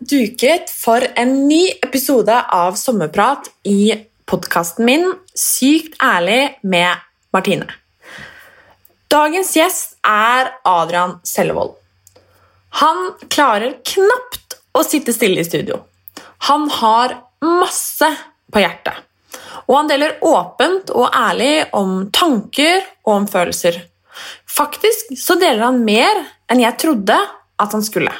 duket for en ny episode av Sommerprat i podkasten min Sykt ærlig med Martine. Dagens gjest er Adrian Sellevold. Han klarer knapt å sitte stille i studio. Han har masse på hjertet. Og han deler åpent og ærlig om tanker og om følelser. Faktisk så deler han mer enn jeg trodde at han skulle.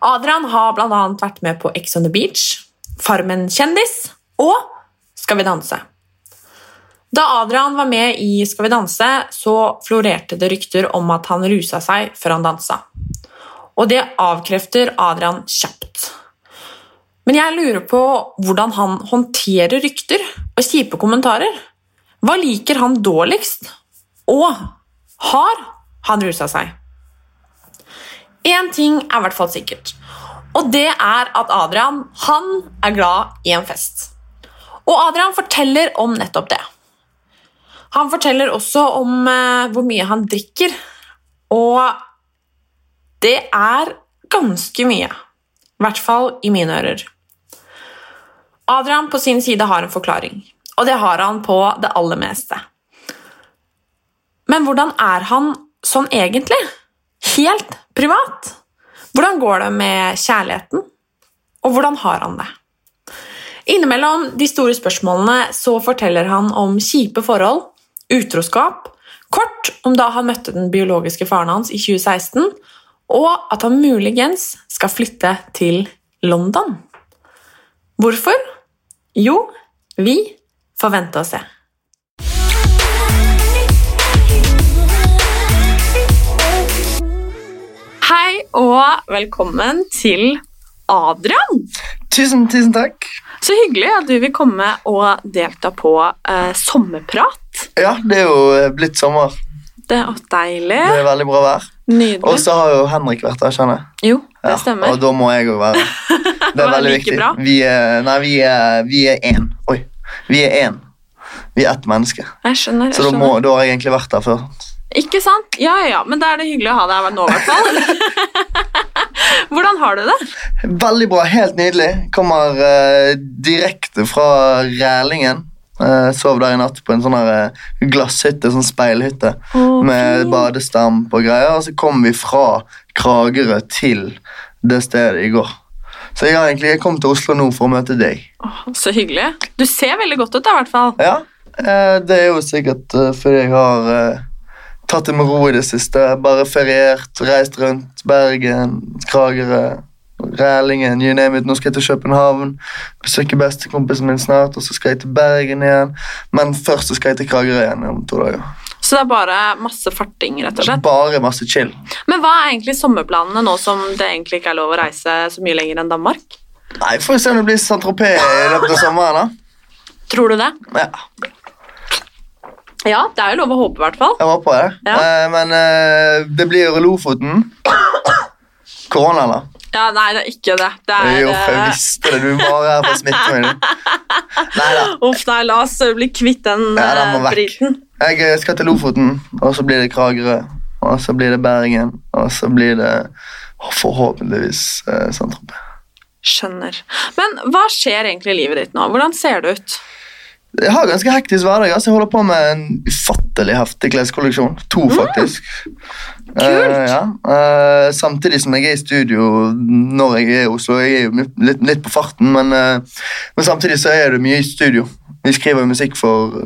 Adrian har bl.a. vært med på Ex on the Beach, Farmen kjendis og Skal vi danse. Da Adrian var med i Skal vi danse, så florerte det rykter om at han rusa seg før han dansa. Og det avkrefter Adrian kjapt. Men jeg lurer på hvordan han håndterer rykter og kjipe kommentarer. Hva liker han dårligst? Og har han rusa seg? Én ting er i hvert fall sikkert, og det er at Adrian han er glad i en fest. Og Adrian forteller om nettopp det. Han forteller også om eh, hvor mye han drikker, og det er ganske mye. I hvert fall i mine ører. Adrian på sin side har en forklaring, og det har han på det aller meste. Men hvordan er han sånn egentlig? Helt privat? Hvordan går det med kjærligheten? Og hvordan har han det? Innimellom de store spørsmålene så forteller han om kjipe forhold, utroskap, kort om da han møtte den biologiske faren hans i 2016, og at han muligens skal flytte til London. Hvorfor? Jo, vi får vente og se. Hei og velkommen til Adrian. Tusen, tusen takk. Så hyggelig at du vil komme og delta på eh, sommerprat. Ja, det er jo blitt sommer. Det er deilig. Det er veldig bra vær. Nydelig. Og så har jo Henrik vært der, skjønner jeg. Jo, det Ja, stemmer. Og da må jeg òg være Det er veldig like viktig. bra. Vi er, nei, vi er, vi er én. Oi. Vi er én. Vi er ett menneske. Jeg skjønner. Så jeg da, må, da har jeg egentlig vært der før. Ikke sant? Ja, ja. Men da er det hyggelig å ha deg her nå, i hvert fall. Hvordan har du det? Veldig bra. Helt nydelig. Kommer uh, direkte fra Rælingen. Uh, sov der i natt på en sånn uh, glasshytte, sånn speilhytte. med badestamp og greier, og så kom vi fra Kragerø til det stedet i går. Så jeg har egentlig jeg kom til Oslo nå for å møte deg. Oh, så hyggelig. Du ser veldig godt ut, da, i hvert fall. Ja, uh, Det er jo sikkert fordi jeg har tatt det med ro i det siste. Bare feriert, reist rundt Bergen, Kragerø, Rælingen, you name it. Nå skal jeg til København, besøke bestekompisen min snart, og så skal jeg til Bergen igjen. Men først så skal jeg til Kragerø igjen om to dager. Så det er bare masse farting, rett og slett. Bare masse chill. Men hva er egentlig sommerplanene nå som det egentlig ikke er lov å reise så mye lenger enn Danmark? Nei, Får vi se om det blir Saint-Tropez i løpet av sommeren. da. Tror du det? Ja, Ja, det er jo lov å håpe, i hvert fall. jeg håper det. Ja. Eh, men eh, det blir Lofoten. Korona, da. Ja, Nei, det er ikke det. Det er Jo, jeg eh, visste det. Du bare er for å smitte meg. Nei da. Uff, nei, la oss eh, bli kvitt den, Ja, den må eh, vekk. Jeg skal til Lofoten, og så blir det Kragerø. Og så blir det Bergen, og så blir det forhåpentligvis eh. Skjønner. Men hva skjer egentlig i livet ditt nå? Hvordan ser det ut? Jeg har ganske hektisk hverdag. altså Jeg holder på med en ufattelig heftig kleskolleksjon. To, faktisk. Kult. Uh, ja. uh, samtidig som jeg er i studio når jeg er i Oslo. Jeg er jo litt, litt på farten, men, uh, men samtidig så er det mye i studio. Vi skriver jo musikk for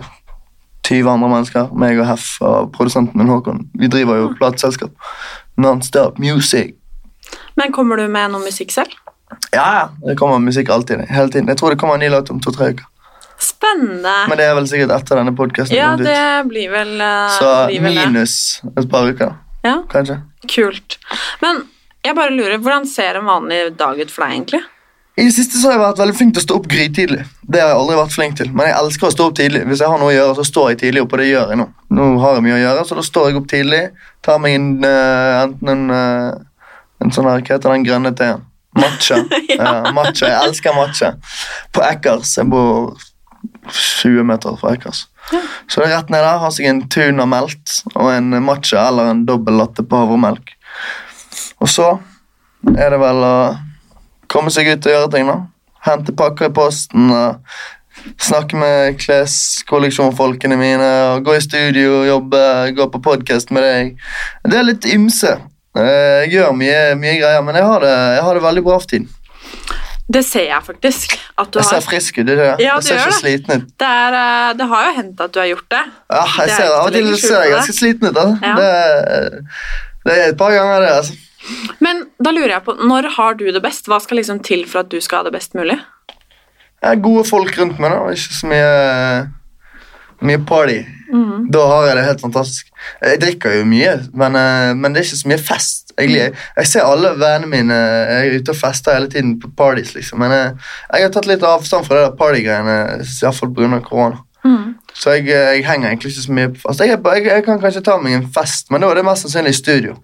20 andre mennesker. Meg og Heff og produsenten min Håkon. Vi driver jo plateselskap. Non-stop music. Men kommer du med noe musikk selv? Ja, ja. Det kommer musikk alltid. hele tiden. Jeg tror det kommer en ny låt om to-tre uker. Spennende. Men det er vel sikkert etter denne podkasten. ja, det blir vel, eh, Så blir vel minus et par uker, Ja, kanskje. kult. Men jeg bare lurer, hvordan ser en vanlig dag ut for deg, egentlig? I det siste så har jeg vært veldig flink til å stå opp grytidlig. Det har jeg aldri vært flink til, Men jeg elsker å stå opp tidlig. Hvis jeg har noe å gjøre, så står jeg tidlig opp, og det gjør jeg nå. Nå har jeg mye å gjøre, så da står jeg opp tidlig. Tar meg en, uh, enten en, uh, en sånn her, hva heter den grønne teen? Matcha. ja. matcha. Jeg elsker matcha. På Eckers. Jeg bor 20 meter fra Eckers. Så det er rett ned der, har seg en tuna melt og en matcha eller en dobbel latte på havremelk. Og så er det vel å komme seg ut og gjøre ting, da. Hente pakker i posten snakke med kleskolleksjonfolkene mine og gå i studio jobbe, gå på podkast med deg. Det er litt ymse. Eh, Jeg gjør mye, mye greier, men jeg har, det, jeg har det veldig bra for tiden. Det ser jeg faktisk. At du Jeg har. ser frisk ut. det. Ja, jeg ser ikke det. sliten ut. Det, er, eh, det har jo hendt at du har gjort det. Ja, jeg det ser, Av og til ser jeg ganske sliten ut. Altså. Ja. Det, det er et par ganger, det. altså. Men da lurer jeg på, når har du det best? Hva skal liksom til for at du skal ha det best mulig? Jeg har gode folk rundt meg, da, ikke så mye, mye party. Mm. Da har jeg det helt fantastisk. Jeg drikker jo mye, men, eh, men det er ikke så mye fest. Jeg, jeg, jeg ser alle vennene mine jeg er ute og fester hele tiden på parties, liksom. Men jeg, jeg har tatt litt avstand fra det der partygreiene, iallfall pga. korona. Mm. Så jeg, jeg henger egentlig ikke så mye på fest. Jeg, jeg, kan kanskje ta meg en fest, men da er det mest sannsynlig i studio.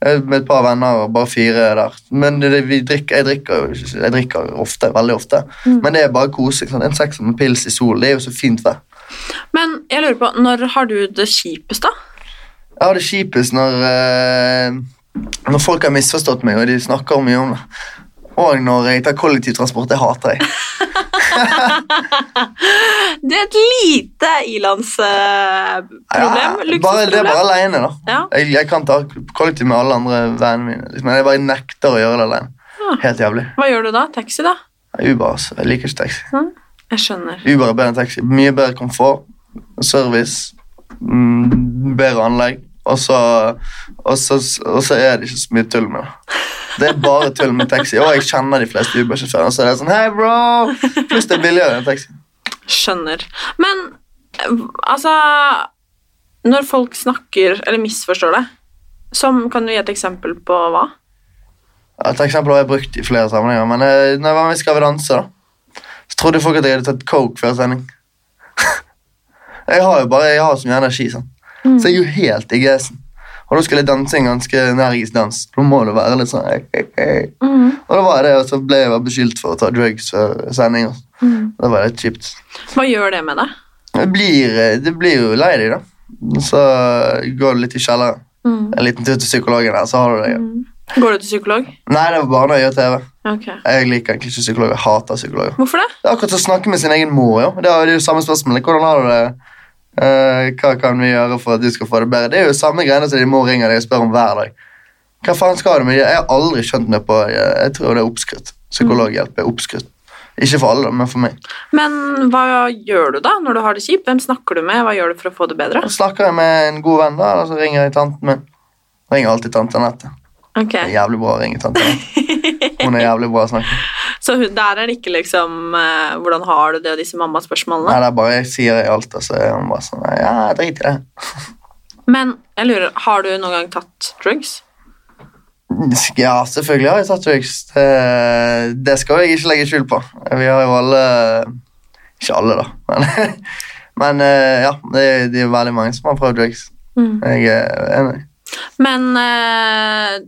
Med et par venner og bare fire der. Men det, vi drikker, jeg, drikker jeg drikker ofte, veldig ofte. Mm. Men det er bare kosing. En sekser med pils i sol, det er jo så fint vær. Men jeg lurer på, når har du det kjipest, da? Jeg har det kjipest når, eh, når folk har misforstått meg, og de snakker mye om det. Og når jeg tar kollektivtransport. Det hater jeg. Det er et lite ilandsproblem. Ja, bare, det er bare alene, da. Ja. Jeg, jeg kan ta kollektiv med alle andre vennene mine, liksom, men jeg bare nekter å gjøre det alene. Ja. Helt jævlig. Hva gjør du da? Taxi, da? Uber, altså. Jeg liker ikke taxi. Jeg skjønner. Uber er bedre enn taxi. Mye bedre komfort, service, mm, bedre anlegg. Og så, og, så, og så er det ikke så mye tull med det. Det er bare tull med taxi. Og jeg kjenner de fleste Uber-sjåførene. Så det er sånn, hei bro! Pluss det er billigere enn taxi. Skjønner. Men altså Når folk snakker eller misforstår det, som, kan du gi et eksempel på hva? Et eksempel har jeg brukt i flere sammenhenger. Men eh, når jeg var med i Skal vi danse, da, trodde folk at jeg hadde tatt coke før sending. jeg har jo bare jeg har så mye energi, sånn. så jeg er jo helt i gresen. Og da skulle jeg danse en ganske energisk dans. Da må det være litt sånn hey, hey, hey. Og da var jeg det, og så ble jeg beskyldt for å ta drugs før sending. og Det var litt kjipt. Hva gjør det med deg? Det blir, det blir jo lei deg, da. Så går du litt i kjelleren. En liten tur til psykologen der, så har du det. Går du til psykolog? Nei, det var bare når jeg gjør TV. Okay. Jeg liker egentlig ikke psykologer. Jeg hater psykologer. Hvorfor det? Det er akkurat å snakke med sin egen mor. Jo. Det er jo samme spørsmål. Hvordan har du det? Uh, hva kan vi gjøre for at du skal få det bedre? Det er jo samme greiene som din mor ringer deg og spør om hver dag. Hva faen skal du med? Jeg har aldri skjønt meg på Jeg, jeg tror det er oppskrytt. Psykologhjelp er oppskrytt. Ikke for alle, men for meg. Men hva gjør du da når du har det kjipt? Hvem snakker du med? Hva gjør du for å få det bedre? Da snakker jeg med en god venn, da, eller så ringer jeg tanten min. Ringer alltid tante Anette. Ok, Det er jævlig bra å ringe tante Hun er jævlig bra å snakke. Så hun- der er det ikke liksom eh, Hvordan har du det, og disse Nei, det er bare jeg sier i alt, og så er hun bare sånn Ja, drit i det. Men jeg lurer, har du noen gang tatt drugs? Ja, selvfølgelig har jeg tatt drugs. Det, det skal jeg ikke legge skjul på. Vi har jo alle Ikke alle, da, men, men eh, ja, det, det er veldig mange som har prøvd drugs. Mm. Jeg er enig. Men eh,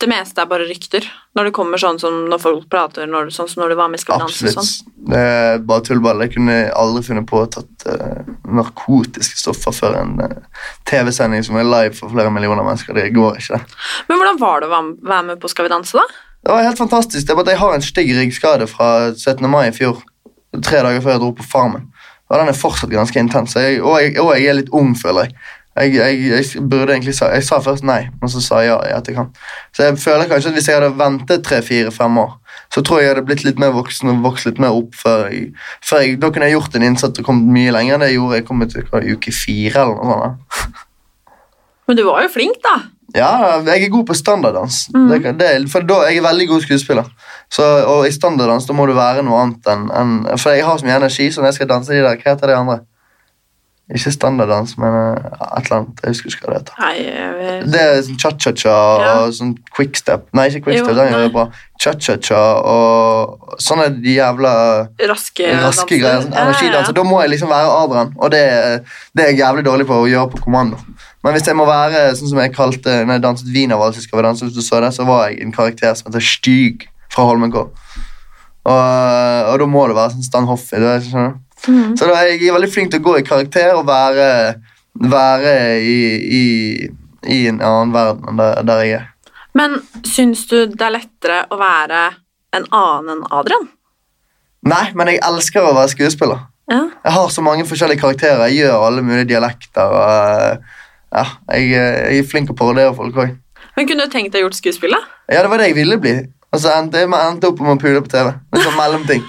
det meste er bare rykter. Når det kommer sånn som når folk prater, når, sånn som når du var med i Skal vi danse sånn. Det er bare tullball. Jeg kunne aldri funnet på å ha tatt eh, narkotiske stoffer før en eh, TV-sending som er live for flere millioner mennesker. Det går ikke. Men hvordan var det å være med på Skal vi danse, da? Det var helt fantastisk. Det er bare at Jeg har en stygg ryggskade fra 17. mai i fjor. Tre dager før jeg dro på Farmen. Og den er fortsatt ganske intens. Jeg, og, jeg, og jeg er litt ung, føler jeg. Jeg, jeg, jeg burde egentlig sa, jeg sa først nei, men så sa jeg ja i etterkant. Så jeg føler kanskje at hvis jeg hadde ventet tre-fire-fem år, så tror jeg jeg hadde blitt litt mer voksen og vokst litt mer opp før jeg, før jeg Da kunne jeg gjort en innsats og kommet mye lenger enn det jeg gjorde. Jeg kom til i uke fire eller noe sånt. Men du var jo flink, da. Ja, jeg er god på standarddans. Mm. Det, det, for da, jeg er veldig god skuespiller. Så, og i standarddans da må du være noe annet enn enn- For jeg har så mye energi, så når jeg skal danse de der, hva heter det andre? Ikke standarddans, men eh, et eller annet. Jeg husker ikke hva det heter. Nei, jeg vet- Det er sånn cha-cha-cha Ja. og sånn quickstep. Nei, ikke quickstep, den jeg bra. Cha-cha-cha og sånne de jævla raske, raske greier. Sånn Ja, ja, ja. energidanser. Da må jeg liksom være Adrian, og det, det er jeg jævlig dårlig på å gjøre på kommando. Men hvis jeg må være sånn som jeg kalte når jeg danset wienervals Skal vi danse, hvis du så det, så var jeg en karakter som heter Styg fra Holmenkollen. Og, og da må det være sånn Stan Hoffy. Du vet, skjønner du? Mhm. Så da er jeg veldig flink til å gå i karakter og være, være i, i, i en annen verden enn der, der jeg er. Men syns du det er lettere å være en annen enn Adrian? Nei, men jeg elsker å være skuespiller. Ja. Jeg har så mange forskjellige karakterer. Jeg gjør alle mulige dialekter. og eh, ja, jeg, eh, jeg er flink til å parodiere folk òg. Men kunne du tenkt deg gjort skuespill, da? Ja, det var det jeg ville bli. Og så endte jeg endte opp med å pule på TV. En sånn mellomting.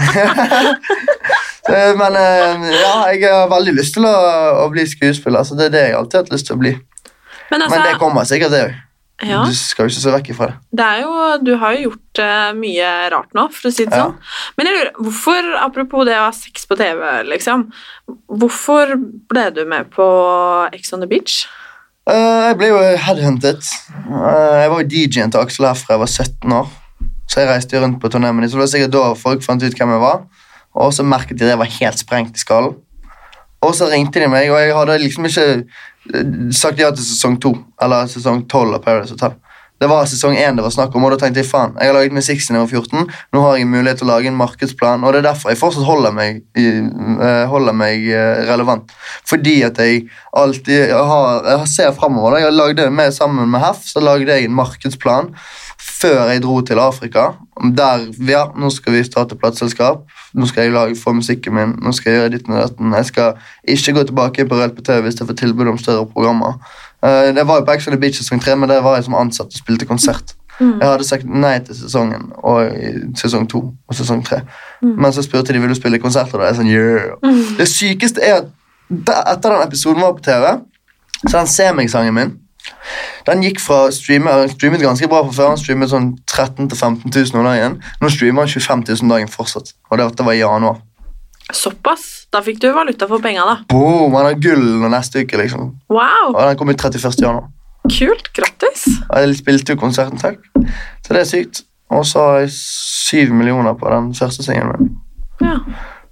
Eh, Men eh, ja, jeg har veldig lyst til å, å bli skuespiller. Så det er det jeg alltid har hatt lyst til å bli. Men altså, Men det kommer sikkert, det òg. ja, Du skal jo ikke se vekk ifra det. det jo, du har jo gjort uh, mye rart nå, for å si det Ja. sånn. Men jeg lurer, hvorfor, apropos det å ha sex på TV, liksom, hvorfor ble du med på Ex on the Beach? Uh, jeg ble jo headhuntet. Uh, jeg var jo DJ-en til Aksel her fra jeg var 17 år. Så jeg reiste rundt på turné med dem. Så det var sikkert da folk fant ut hvem jeg var. Og så merket de at jeg var helt sprengt i skallen. Og så ringte de meg, og jeg hadde liksom ikke eh, sagt ja til sesong to. Eller sesong 12 av Paradise Hotel. Det var sesong 1 det var snakk om, og da tenkte jeg faen, jeg har laget musikk siden jeg var 14. Nå har jeg mulighet til å lage en markedsplan, og det er derfor jeg fortsatt holder meg, eh, holder meg eh, relevant. Fordi at jeg alltid har, jeg ser fremover. da. Jeg lagde med, Sammen med Hef så lagde jeg en markedsplan før jeg dro til Afrika. Der ja, nå skal vi starte plateselskap. Nå skal jeg lage for musikken min. Nå skal jeg gjøre ditt med datten. Jeg skal ikke gå tilbake på Reelt på TV hvis jeg får tilbud om større programmer. Eh, det var jo på Ex on the Beach sesong 3, men der var jeg som ansatt og spilte konsert. Jeg hadde sagt nei til sesongen og sesong 2 og sesong 3. Men så spurte de vil du spille konserter. Er jeg sånn, yeah. Det sykeste er at etter den episoden var på TV, så den ser meg-sangen min den gikk fra streamer, streamet ganske bra på før. Han streamet sånn 13 000-15 000 om dagen. Nå streamer han 25 000 dagen fortsatt. Og det, var i januar. Såpass. Da fikk du valuta for penga, da. Boom, Han har gull neste uke, liksom. Wow, Og den kom ut 31. januar. kult. Grattis. Jeg spilte jo konserten, takk. Så det er sykt. Og så har jeg syv millioner på den første singelen min. Ja.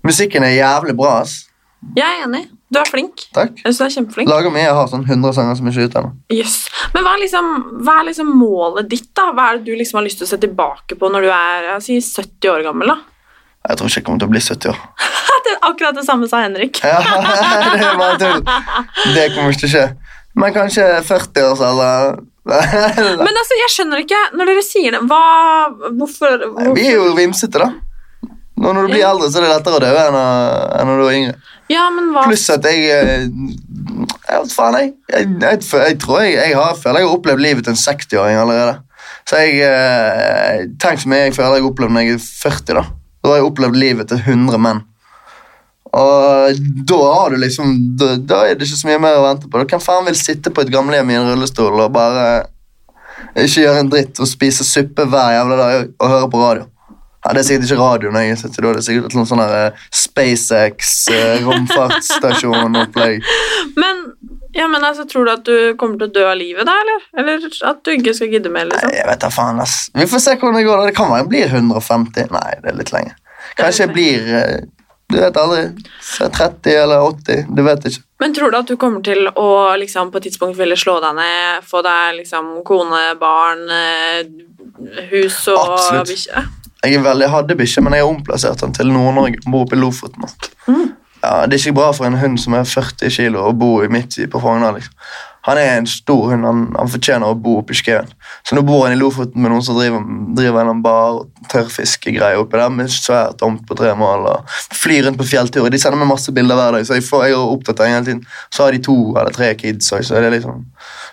Musikken er jævlig bra, ass. Jeg er enig. Du er flink. Takk. Jeg synes du er kjempeflink. Lager mye. Jeg har sånn 100 sanger som er ikke ute ennå. Yes. Men hva er, liksom, hva er liksom målet ditt, da? Hva er det du liksom har lyst til å se tilbake på når du er sier 70 år gammel? da? Jeg tror ikke jeg kommer til å bli 70 år. Det er akkurat det samme sa Henrik. Ja, det er bare tull. Det kommer ikke til å skje. Men kanskje 40-årsalder. Men altså, jeg skjønner ikke, når dere sier det, hva Hvorfor, hvorfor? Vi er jo vimsete, da. Nå når du blir eldre, så er det lettere å dø enn når du er yngre. Ja, men hva Pluss at jeg eh, Jeg vet faen, jeg. Jeg, jeg, jeg tror jeg, jeg har, føler jeg har opplevd livet til en 60-åring allerede. Så jeg eh, Tenk så mye jeg føler jeg har opplevd når jeg er 40. Da Da har jeg opplevd livet til 100 menn. Og da har du liksom da, da er det ikke så mye mer å vente på. Hvem faen vil sitte på et gamlehjem i en rullestol og bare ikke gjøre en dritt og spise suppe hver jævla dag og høre på radio? Ja, Det er sikkert ikke radio når jeg sitter da. Det er sikkert noen sånn eh, SpaceX, eh. Men, ja, men altså, tror du at du kommer til å dø av livet, da, eller? Eller at du ikke skal gidde mer, Nei, liksom? jeg vet da faen, ass. Vi får se hvordan det går. da. Det kan være jeg blir 150. Nei, det er litt lenge. Kanskje jeg blir eh, Du vet aldri. 30 eller 80. Du vet ikke. Men tror du at du kommer til å liksom, på et tidspunkt ville slå deg ned, få deg liksom, kone, barn, hus og bikkje? Jeg, er veldig, jeg hadde bikkje, men jeg har omplassert den til Nord-Norge. Bor oppe i Lofoten. Mm. Ja, Det er ikke bra for en hund som er 40 kilo og bor i midt på Frogner. Liksom. Han er en stor hund. Han, han fortjener å bo oppe i skauen. Så nå bor han i Lofoten med noen som driver, driver en bar og tørrfiskegreier oppi der med svært tomt på tre mål. og Flyr rundt på fjellturer. De sender meg masse bilder hver dag, så jeg, får, jeg er oppdatering hele tiden. Så har de to eller tre kids også, så er det liksom,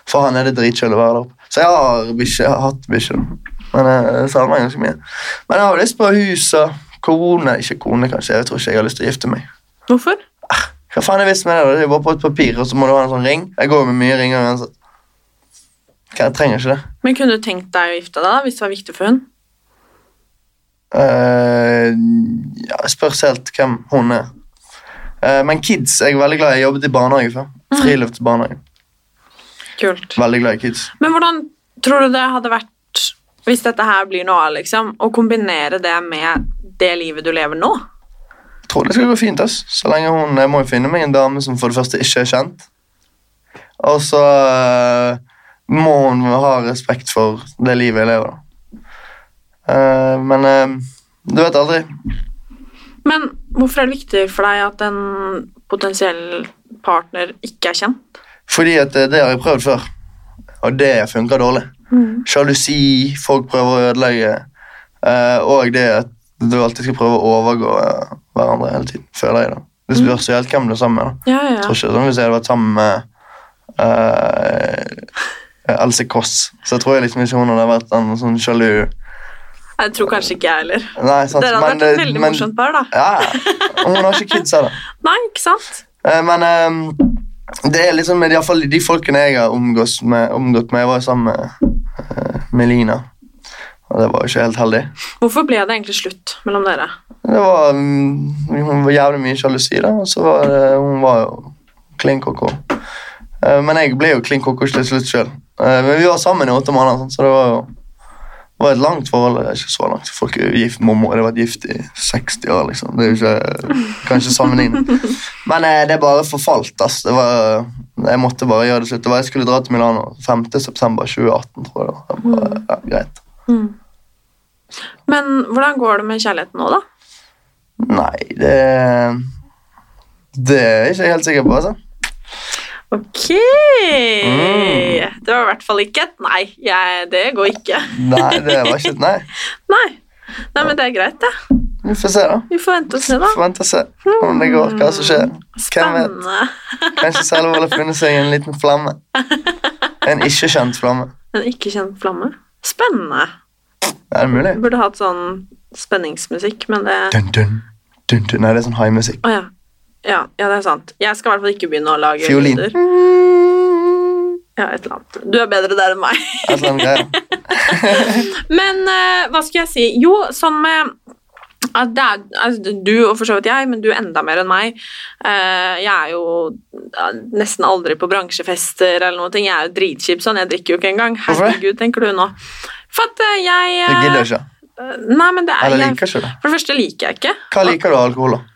for han er det dritkjølig å være der oppe. Så jeg har, bikkje, hatt bikkje. Men jeg savner meg ganske mye. Men jeg har lyst på hus og kone. Ikke kone, kanskje. Jeg tror ikke jeg har lyst til å gifte meg. Hvorfor? Hva faen er vitsen med det? Det er bare på et papir, og så må du ha en sånn ring. Jeg går med mye ringer uansett. Jeg trenger ikke det. Men kunne du tenkt deg å gifte deg da, hvis det var viktig for hun? Uh, ja, det spørs helt hvem hun er. Uh, men kids er jeg veldig glad i. Jeg jobbet i barnehage før. Friluftsbarnehage. Kult. Veldig glad i kids. Men hvordan tror du det hadde vært, hvis dette her blir noe av, liksom, å kombinere det med det livet du lever nå? Jeg tror det skal gå fint. ass. Så lenge hun, Jeg må jo finne meg en dame som for det første ikke er kjent. Og så eh, må hun ha respekt for det livet jeg lever. da. Uh, men uh, du vet aldri. Men hvorfor er det viktig for deg at en potensiell partner ikke er kjent? Fordi at det har jeg prøvd før, og det funker dårlig. Mm. Sjalusi, folk prøver å ødelegge. eh, og det at du alltid skal prøve å overgå eh, hverandre hele tiden, føler jeg. da. Det Mm. spørs jo helt hvem du er sammen med. da. Ja, ja, Jeg tror ikke sånn Hvis jeg hadde vært sammen med uh, Else Kåss, så jeg tror jeg liksom ikke hun hadde vært en sånn sjalu Jeg tror kanskje ikke jeg heller. Nei, sant? Dere hadde vært et veldig men- morsomt par, da. Ja, Hun har ikke kids heller. Nei, ikke sant? Eh, Men eh, det er liksom i fall de folkene jeg har omgått med, omgått med Jeg var sammen med, eh, med Lina, og det var jo ikke helt heldig. Hvorfor ble det egentlig slutt mellom dere? Det var, mm, hun var jævlig mye sjalusi, da, og så var det, hun var jo klin koko. Eh, Men jeg ble jo klin koko til slutt sjøl. Men vi var sammen i åtte måneder, sånn, så det var jo det var et langt forhold. Ikke så langt. Folk er gift, mamma hadde vært gift i 60 år, liksom. Det er jo ikke, Kanskje sammenligne. Men eh, det bare forfalt, ass. Det var, jeg måtte bare gjøre det slutt. Det var, jeg skulle dra til Milano 5. september 2018, tror jeg. det var. Var ja, greit. Mm. Men hvordan går det med kjærligheten nå, da? Nei, det Det er jeg ikke helt sikker på, altså. Ok! Mm. Det var i hvert fall ikke et nei. Jeg, det går ikke. Nei, det var ikke et nei. Nei. Nei, men det er greit, det. Vi får se, da. Vi får vente og se, da. Får vente og se om det går, hva som skjer. Hvem vet? Spennende. Kanskje Selvold har funnet seg en liten flamme. En ikke-kjent flamme. En ikke kjent flamme. Spennende. Er det mulig? Burde hatt sånn spenningsmusikk, men det dun, dun, dun. Nei, det er sånn high-musikk. Oh, ja. Ja. Ja, det er sant. Jeg skal i hvert fall ikke begynne å lage Fiolin. lyder. Ja, et eller annet. Du er bedre der enn meg. Greier. Men uh, hva skal jeg si? Jo, sånn med at det er, altså, Du og for så vidt jeg, men du enda mer enn meg. uh, jeg er jo uh, nesten aldri på bransjefester eller noe. Jeg er jo dritkjip sånn. Jeg drikker jo ikke engang. Herregud, tenker du nå. For at eh, jeg Du gidder ikke. Nei, men det er jeg. For det første liker jeg ikke. Hva liker du av alkohol, da?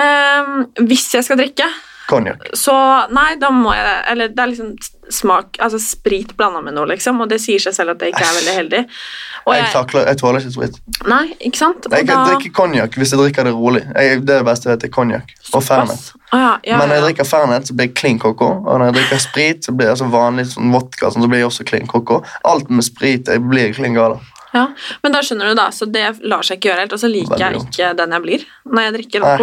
Ehm, hvis jeg skal drikke, Konjakk. så Nei, da må jeg Eller det er liksom smak Altså sprit blanda med noe, liksom, og det sier seg selv at det ikke er veldig heldig. Og Jeg, jeg, takler, jeg tåler ikke sprit. nei, ikke sant? Og Jeg kan da- drikke konjakk hvis jeg drikker det rolig. Jeg, det er det beste jeg vet, er konjakk og Fernet. Ah, ja, ja, Men når jeg drikker Fernet, så blir jeg klin koko. Og når jeg drikker sprit, så blir jeg altså vanlig sånn vodka, sånn, så blir jeg også clean koko. Alt med sprit jeg blir klin gal ja. Men da skjønner du, da, så det lar seg ikke gjøre helt. Og så liker jeg ikke den jeg blir når jeg drikker Nei.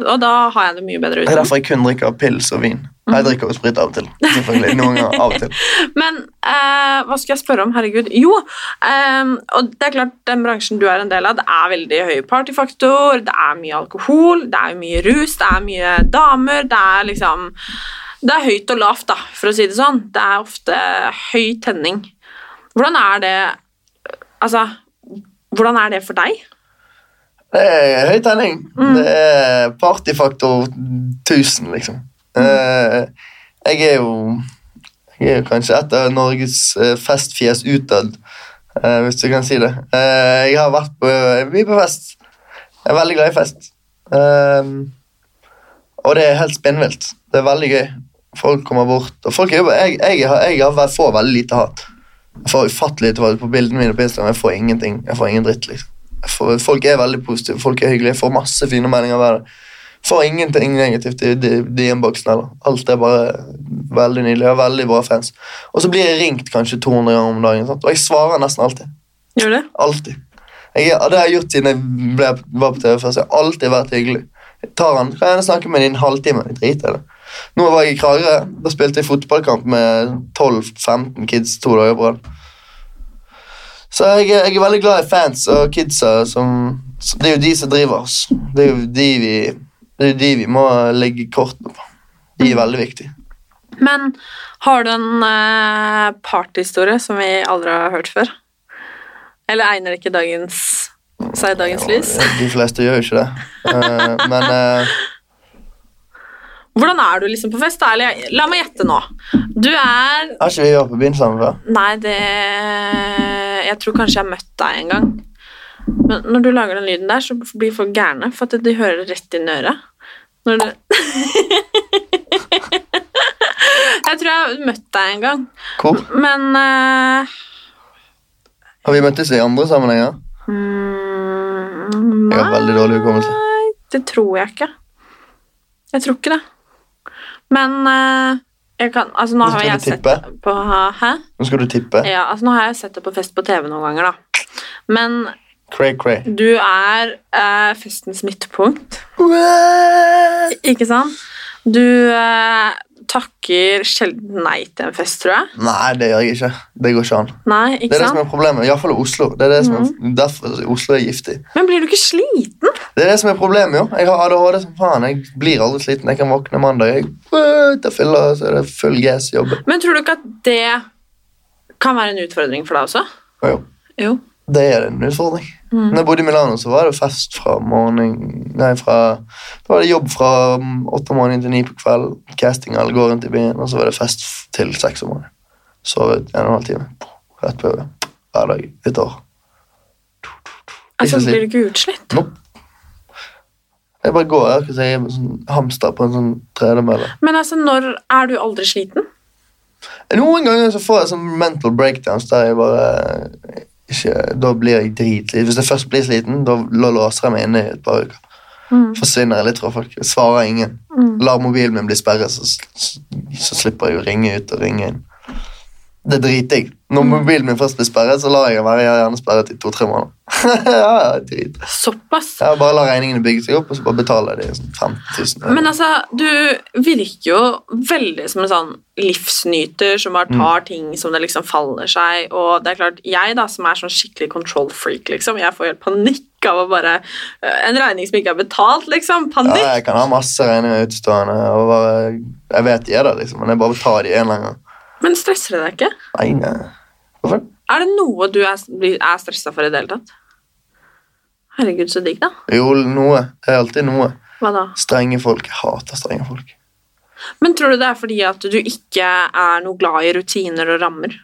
Og da har jeg det mye bedre uten. Det er derfor jeg kun drikker pils og vin. Mhm. Jeg drikker jo sprit av og til. Selvfølgelig, noen ganger av og til. Men eh, hva skal jeg spørre om? Herregud. Jo, eh, og det er klart den bransjen du er en del av, det er veldig høy partyfaktor, det er mye alkohol, det er mye rus, det er mye damer, det er liksom Det er høyt og lavt, da, for å si det sånn. Det er ofte høy tenning. Hvordan er det Altså, hvordan er det for deg? Det er høy tenning. Mm. Det er partyfaktor 1000, liksom. Mm. jeg er jo Jeg er jo kanskje et av Norges eh, festfjes utad, eh, hvis du kan si det. Eh, jeg har vært på mye på fest. Jeg er veldig glad i fest. Eh, og det er helt spinnvilt. Det er veldig gøy. Folk kommer bort. Og folk jobber. Jeg, jeg, jeg, har, jeg får veldig lite hat. Jeg får ufattelig lite hat på bildene mine på Instagram. Jeg får ingenting. Jeg får ingen dritt, liksom. Får, folk er veldig positive, folk er hyggelige. Jeg får masse fine meldinger hver dag. Får ingenting negativt i heller. Alt er bare veldig nydelig. Jeg har veldig bra fans. Og så blir jeg ringt kanskje 200 ganger om dagen, sant? og jeg svarer nesten alltid. Gjør det? Alltid. Jeg, det har jeg gjort siden jeg ble, var på TV først. Jeg har alltid vært hyggelig. Jeg tar han, kan jeg snakke med ham i en halvtime. Jeg driter i det. Nå var jeg i Kragerø. Da spilte jeg fotballkamp med 12-15 kids to dager på rad. Så jeg, jeg er veldig glad i fans og kidsa som som- Det er jo de som driver oss. Det er jo de vi, det jo de vi må legge kortene på. De er veldig viktige. Men har du en eh, partyhistorie som vi aldri har hørt før? Eller egner ikke dagens seg dagens lys? De fleste gjør jo ikke det. Eh, men eh, Hvordan er du liksom på fest? Eller, la meg gjette nå. Du er har ikke vi vært på byen sammen før? Nei, det Jeg tror kanskje jeg har møtt deg en gang. Men når du lager den lyden der, så blir folk gærne, for at de hører det rett inn i øret. Når du Jeg tror jeg har møtt deg en gang, Hvor? men uh... Har vi møttes i andre sammenhenger? mm, Jeg har veldig dårlig hukommelse. Nei, det tror jeg ikke. Jeg tror ikke det. Men Jeg kan, altså, nå Nå har jeg sett det på Hæ? Nå skal du tippe. Ja, altså, nå har jeg sett det på Fest på TV noen ganger, da. Men Cray, cray. du er eh, festens midtpunkt, What? ikke sant? Du eh, takker sjelden nei til en fest, tror jeg. Nei, det gjør jeg ikke. Det går ikke an. Nei, ikke Det er det som er problemet. Iallfall i Oslo. Det er det som Mhm. er, derfor Oslo er giftig. Men blir du ikke sliten? Det er det som er problemet, jo. Jeg har ADHD som faen. Jeg blir aldri sliten. Jeg kan våkne mandag, jeg jeg fyller, så er det full gass i jobben. Men tror du ikke at det kan være en utfordring for deg også? Ja, jo, Jo. Det er en utfordring. Mm. Når jeg bodde i Milano, så var det fest fra morgen Nei, fra Da var det jobb fra åtte om morgenen til ni på kveld. Casting alle gå rundt i byen, og så var det fest til seks om morgenen. Sovet en og en halv time. Rett på jobb. Hver dag et år. Altså, blir du ikke utslitt? Nope. Jeg bare går her, jeg er en sånn hamster på en sånn tredemølle. Men altså, når er du aldri sliten? Noen ganger så får jeg sånn mental breakdowns der jeg bare ikke, Da blir jeg dritsliten. Hvis jeg først blir sliten, da låser jeg meg inne i et par uker. Mm. Forsvinner jeg litt fra folk. Jeg svarer ingen. Mm. Lar mobilen min bli sperret, så, så, så slipper jeg å ringe ut og ringe inn. Det driter jeg. Når Mm. mobilen min først blir sperret, så lar jeg den være jeg gjerne sperret i to-tre måneder. ja, ja, drit. Såpass? Jeg bare lar regningene bygge seg opp, og så bare betaler jeg de sånn 15 000. Men altså, du virker jo veldig som en sånn livsnyter som bare tar ting som det liksom faller seg, og det er klart, jeg da, som er sånn skikkelig control freak, liksom, jeg får helt panikk av å bare, eh, en regning som ikke er betalt, liksom, Panikk. Ja, jeg kan ha masse regninger utstående, og bare, jeg vet de er der, liksom, men jeg bare tar de en eller annen gang. Men stresser det deg ikke? Nei, nei. Hvorfor? Er det noe du er, er stresset for i det hele tatt? Herregud, så digg da. Jo, noe. Det er alltid noe. Hva da? Strenge folk. Jeg hater strenge folk. Men tror du det er fordi at du ikke er noe glad i rutiner og rammer?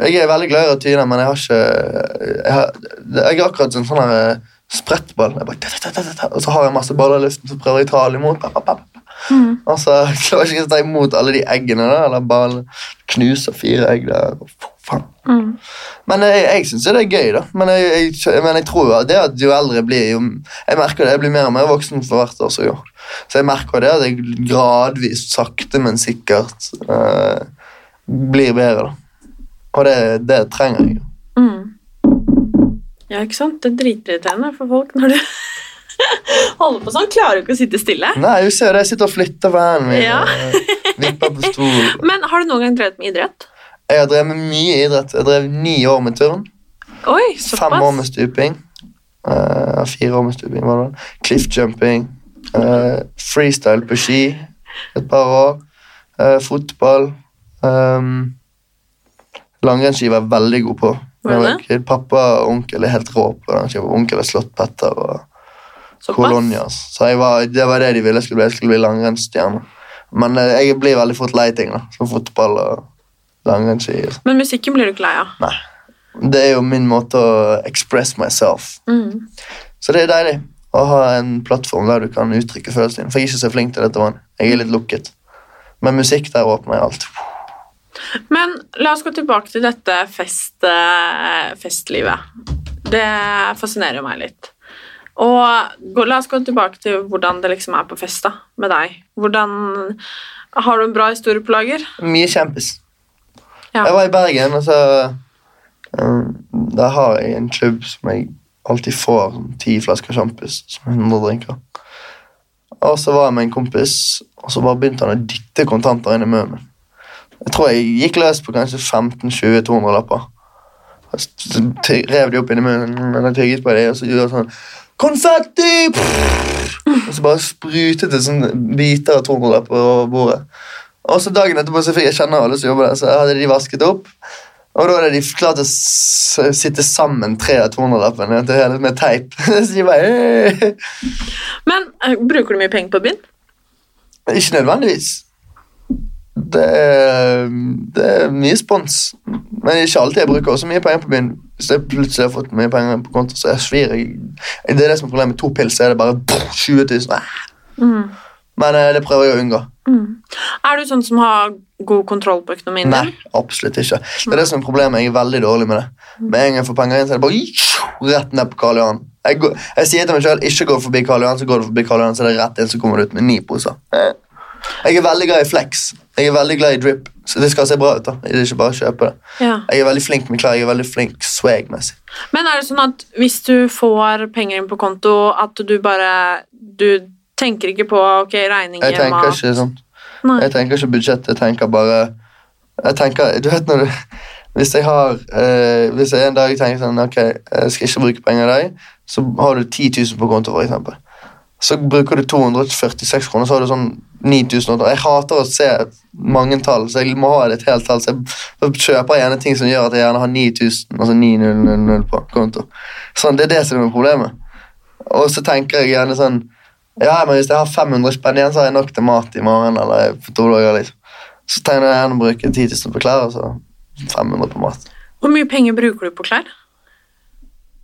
Jeg er veldig glad i rutiner, men jeg har ikke Jeg, har, jeg er akkurat en sånn eh, sprettball. Jeg bare, og så har jeg masse baller i luften, så prøver jeg å ta alle imot. Pa, pa, pa. Og så klarer ikke å ta imot alle de eggene da, eller bare knuser fire egg der. Mm. Men jeg, jeg syns det er gøy, da. Men jeg, jeg, men jeg tror jo at det at jo eldre blir, jo Jeg merker det, jeg blir mer og mer voksen for hvert år som går. Så jeg merker det at jeg gradvis, sakte, men sikkert eh, blir bedre. da. Og det, det trenger jeg. jo. Mm. Ja, ikke sant? Det er dritirriterende for folk når du holder på sånn. Klarer du ikke å sitte stille. Nei, du ser det, jeg sitter og flytter på min. Ja. Vipper på stol. Men har du noen gang drevet med idrett? Jeg har drevet med mye idrett. Jeg drev ni år med turn. Oi, Fem år med stuping. Uh, fire år med stuping, var det. Cliffjumping. Uh, freestyle på ski et par år. Uh, fotball. Um, Langrennsski var jeg veldig god på. Pappa og onkel er helt rå på langrennsski. Onkel har slått Petter og Såpass. Colonias. Så var, det var det de ville skulle bli. Jeg skulle bli langrennsstjerne. Men eh, jeg blir veldig fort lei ting, da. Som fotball og langrennsski. Men musikken blir du ikke lei av. Nei. Det er jo min måte å express myself Mm. så det er deilig å ha en plattform der du kan uttrykke følelsene dine. For jeg er ikke så flink til dette. vanlig. Jeg er litt lukket. Men musikk, der åpner jeg alt. Men la oss gå tilbake til dette fest, eh, festlivet. Det fascinerer meg litt. Og la oss gå tilbake til hvordan det liksom er på fest da, med deg. Hvordan Har du en bra historie på lager? Mye kjempis. Ja. Jeg var i Bergen, og så um, Der har jeg en klubb som jeg alltid får ti flasker sjampis som 100 drinker. Og så var jeg med en kompis, og så bare begynte han å dytte kontanter inn i munnen min. Jeg tror jeg gikk løs på kanskje 15-20-200 lapper. Så rev de opp inn i munnen, men jeg tygget på dem, og så gjorde jeg sånn Konfetti! Og så bare sprutet det sånn biter av 200-lapper bordet. Og så dagen etterpå så fikk jeg kjenne alle som jobber der, så hadde de vasket opp. Og da hadde de klart å sitte sammen tre av 200-lappene med teip. så de bare «Hey!» Men eh, bruker du mye penger på byen? Ikke nødvendigvis. Det er, det er mye spons. Men ikke alltid. Jeg bruker også mye penger på byen. Hvis jeg plutselig har fått mye penger på konto, så jeg svir. Jeg, det er det som er problemet. To pils, så er det bare 20 000. Mm. Men eh, det prøver jeg å unngå. Mm. Er du sånn som har god kontroll på økonomien Nei, absolutt ikke. Det er det som er problemet. Jeg er veldig dårlig med det. Med en gang jeg får penger inn, så er det bare rett ned på Karl Johan. Jeg, går, jeg sier til meg selv ikke gå forbi Karl Johan, så går du forbi Karl Johan, så er det rett inn, så kommer du ut med ni poser. Eh. Jeg er veldig glad i flex. Jeg er veldig glad i drip. Så det skal se bra ut. da. Det er ikke bare kjøpe det. Ja. Jeg er veldig flink med klær. Jeg er veldig flink swag-messig. Men er det sånn at hvis du får penger inn på konto, at du bare Du tenker ikke på ok, regninger, Jeg tenker mat ikke sånn. Nei. Jeg tenker ikke budsjett. Jeg tenker bare Jeg tenker, du vet når du Hvis jeg har eh, Hvis jeg en dag tenker sånn Ok, jeg skal ikke bruke penger i dag, så har du 10 000 på konto, eksempel. Så bruker du 246 kroner, så har du sånn 9000. Jeg hater å se mange tall, så jeg må ha et helt tall. Så jeg kjøper gjerne ting som gjør at jeg gjerne har 9000, altså 9000 på konto. Sånn, Det er det som er problemet. Og så tenker jeg gjerne sånn Ja, men hvis jeg har 500 spenn igjen, så har jeg nok til mat i morgen. eller på to dager liksom. Så tegner jeg gjerne å bruke 10 000 på klær og så 500 på mat. Hvor mye penger bruker du på klær?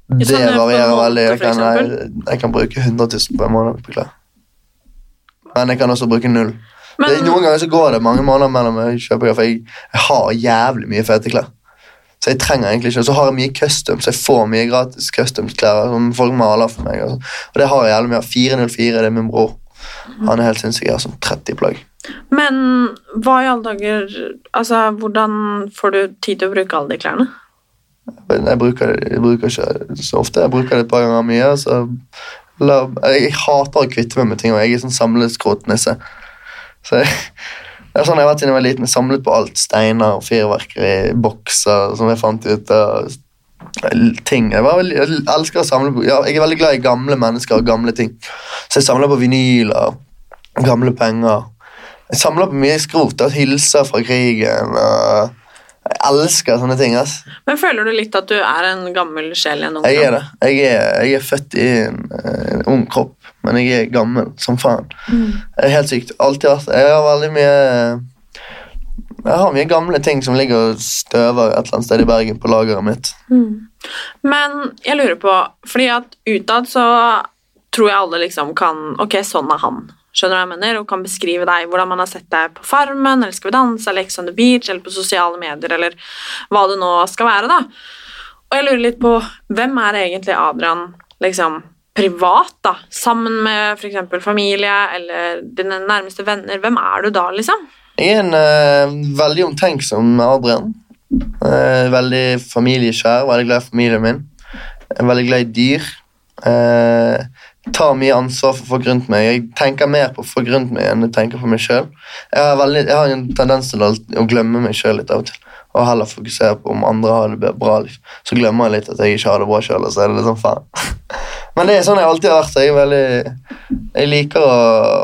I Det varierer veldig. Jeg kan, jeg, jeg kan bruke 100 000 på en måned på klær. Men jeg kan også bruke null. Men, det, noen ganger så går det mange måneder mellom jeg kjøper klær, for jeg, jeg har jævlig mye fete klær. Så jeg trenger egentlig ikke, så har jeg mye custom, så jeg får mye gratis custom-klær som folk maler for meg. Og, og det har jeg jævlig mye av. 404 det er min bror. Han er helt sinnssyk. Jeg har sånn 30 plagg. men hva i alle dager Altså, hvordan får du tid til å bruke alle de klærne? Jeg bruker, det- jeg bruker ikke så ofte. Jeg bruker det et par ganger mye. La, jeg hater å kvitte meg med ting, og jeg er sånn samleskråtnisse. Så jeg, det er sånn jeg har vært siden jeg var liten. Jeg samlet på alt. Steiner, fyrverkeri, bokser som jeg fant ut av. Ting. Jeg, veldig, jeg elsker å samle på ja, Jeg er veldig glad i gamle mennesker og gamle ting. Så jeg samler på vinyler, gamle penger. Jeg samler på mye skrot. Hilser fra krigen. og Jeg elsker sånne ting. ass. Men føler du litt at du er en gammel sjel i en ung Jeg er det. Jeg er, jeg er født i en, en ung kropp, men jeg er gammel som faen. Mm. Helt sykt. Alltid vært Jeg har veldig mye Jeg har mye gamle ting som ligger og støver et eller annet sted i Bergen på lageret mitt. Mm. Men jeg lurer på, fordi at utad så tror jeg alle liksom kan Ok, sånn er han. Skjønner du hva jeg mener? Og kan beskrive deg hvordan man har sett deg på Farmen, eller Skal vi danse, eller Ex on the Beach, eller på sosiale medier, eller hva det nå skal være, da. Og jeg lurer litt på hvem er egentlig Adrian liksom privat, da? Sammen med f.eks. familie eller dine nærmeste venner. Hvem er du da, liksom? Jeg er en uh, veldig omtenksom Adrian. Uh, veldig familieskjær, veldig glad i familien min. Veldig glad i dyr. Eh, tar mye ansvar for folk rundt meg. Jeg tenker mer på folk rundt meg enn jeg tenker på meg sjøl. Jeg, jeg har en tendens til å, glemme meg sjøl litt av og til. Og heller fokusere på om andre har det bra. Liv. Så glemmer jeg litt at jeg ikke har det bra sjøl. Sånn faen. Men det er sånn jeg alltid har vært. Jeg, veldig, jeg liker å,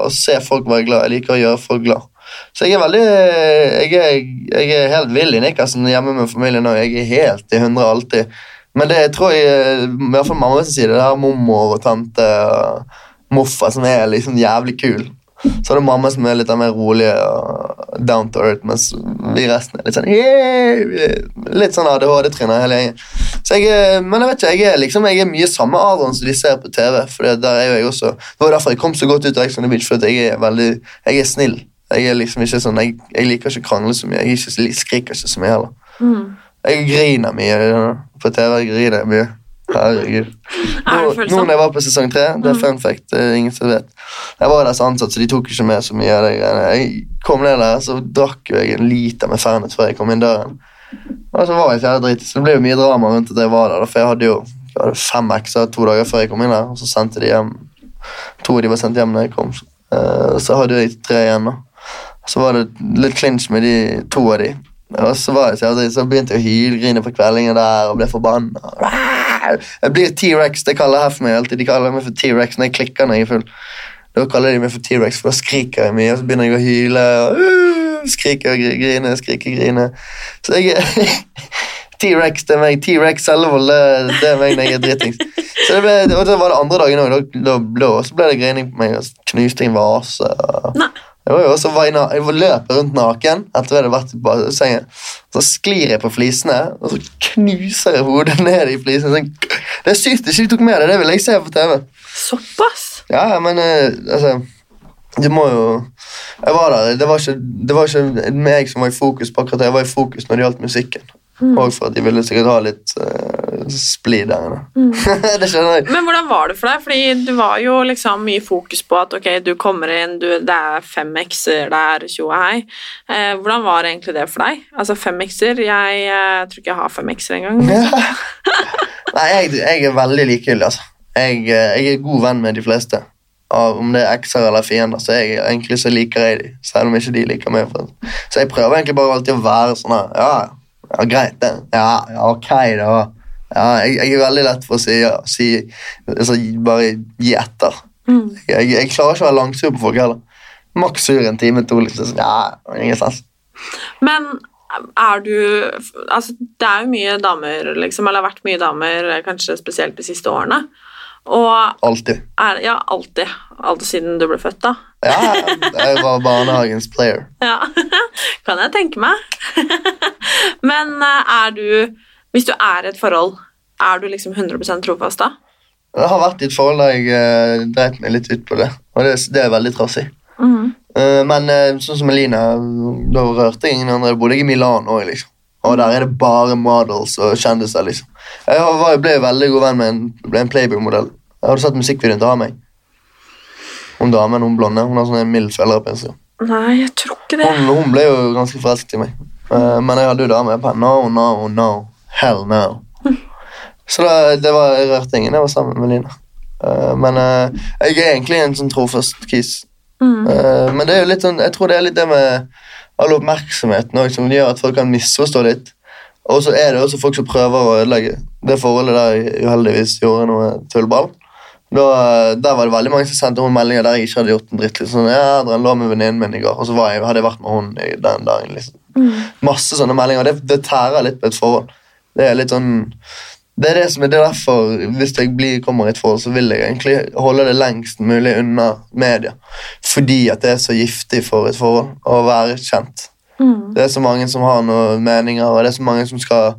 å se folk være glad. Jeg liker å gjøre folk glad. Så jeg er veldig Jeg er, jeg er helt vill i Nikkersen hjemme med familien og Jeg er helt i hundre alltid. Men det tror jeg i hvert fall mamma sin side. Det er mormor og tante og morfar som er liksom jævlig kul. Så er det mamma som er litt mer rolig og down to earth, mens vi resten er litt sånn yeah, Litt sånn ADHD-tryner hele gjengen. Så jeg, er- men jeg vet ikke, jeg er liksom Jeg er mye samme Aron som de ser på TV. For der er jo jeg også Det var derfor jeg kom så godt ut av Ex on the Beach, for jeg er veldig Jeg er snill. Jeg er liksom ikke sånn Jeg, jeg liker ikke å krangle så mye. Jeg ikke, jeg skriker ikke så mye heller. Mm. Jeg griner mye på TV. Jeg griner mye. Herregud. Er Nå, nå når jeg var på sesong tre, det er Mm. fun fact, det er ingen som vet. Jeg var der som ansatt, så de tok ikke med så mye av det greiene. Jeg kom ned der, så drakk jeg en liter med Fernet før jeg kom inn døren. Og så var jeg fjerde drit. så det ble jo mye drama rundt at jeg var der, for jeg hadde jo jeg hadde fem ekser to dager før jeg kom inn der, og så sendte de hjem. To av de var sendt hjem når jeg kom. Eh, så hadde jeg tre igjen, da. Så var det litt clinch med de to av de. Og så, var så, jeg, så begynte jeg å hylgrine på kveldingen der og ble forbanna. Jeg blir T-rex, det kaller jeg for meg alltid. De kaller meg for T-rex når jeg klikker når jeg er full. Da kaller de meg for T-rex, for da skriker jeg mye, og så begynner jeg å hyle. og uh, Skriker og grine, skriker og grine. Så jeg T-rex, det er meg. T-rex Selvold, det, er meg når jeg er dritings. Så det, ble, og det var det andre dagen òg. Da, da, da, så ble det grining på meg, og så knuste jeg en vase. og- Nei. Jo, jo, så var jeg, na- jeg var løper rundt naken etter at jeg hadde vært på sengen. Så sklir jeg på flisene, og så knuser jeg hodet ned i flisene. Sånn. Det er sykt ikke du tok med det, det vil jeg se på TV. Såpass? Ja, men eh, altså Du må jo Jeg var der. Det var, ikke, det var ikke meg som var i fokus på akkurat det. Jeg var i fokus når det gjaldt musikken. Mm. Og for at de ville sikkert ha litt uh, splid Mm. det skjønner jeg. Men hvordan var det for deg? Fordi du var jo liksom mye fokus på at ok, du kommer inn, du, det er fem x-er der, tjo og hei. Eh, hvordan var egentlig det for deg? Altså fem x-er, jeg eh, tror ikke jeg har fem x-er engang. Nei, jeg, jeg er veldig likegyldig, altså. Jeg, eh, jeg er god venn med de fleste. Og om det er ekser eller fiender, så jeg, egentlig så liker jeg de, selv om ikke de liker meg. For. Så jeg prøver egentlig bare alltid å være sånn her, ja, ja, greit det. Ja, ja, ok da. Ja, jeg, jeg er veldig lett for å si, ja, si altså, bare gi etter. Mm. Jeg, jeg klarer ikke å være langsur på folk heller. Maks sur en time, to. liksom. Ja, ingen sens. Men er du Altså, det er jo mye damer, liksom, eller har vært mye damer, kanskje spesielt de siste årene. Og Alltid. er, ja, alltid. Alltid siden du ble født, da. Ja, jeg var barnehagens player. Ja, kan jeg tenke meg. Men eh, er du Hvis du er i et forhold, er du liksom 100% trofast da? Jeg har vært i et forhold der jeg uh, dreit meg litt ut på det, og det, det er veldig trassig. Mm -hmm. uh, men uh, sånn som Eline, da rørte jeg ingen andre. Jeg bodde ikke i Milan òg, liksom. Og der er det bare models og kjendiser, liksom. Jeg var, ble veldig god venn med en, en Playboy-modell. Jeg hadde sett musikkvideoen til meg? Hun damen, hun blonde, hun har sånn mild på Instagram. Nei, jeg tror ikke det. Hun, hun ble jo ganske forelsket i meg. Uh, men jeg hadde jo dame. Bare, no, no, no. Hell no. Så da, det var, jeg rørte ingen. Jeg var sammen med Lina. Uh, men uh, jeg er egentlig en sånn trofast kis. Mm. Uh, men det er jo litt sånn, jeg tror det er litt det med all oppmerksomheten også, som gjør at folk kan misforstå litt. Og så er det også folk som prøver å ødelegge. Det forholdet der jeg uheldigvis gjorde noe tullball. Da, der var det veldig mange som sendte hun meldinger der jeg ikke hadde gjort en dritt. Liksom. Ja, dere lå med venninnen min i går, og så var jeg, hadde jeg vært med hun den dagen. liksom. Mm. Masse sånne meldinger. Det, det tærer litt på et forhold. Det er litt sånn det er det som er det er derfor, Hvis jeg blir, kommer i et forhold, så vil jeg egentlig holde det lengst mulig unna media. Fordi at det er så giftig for et forhold å være kjent. Mm. Det er så mange som har noen meninger, og det er så mange som skal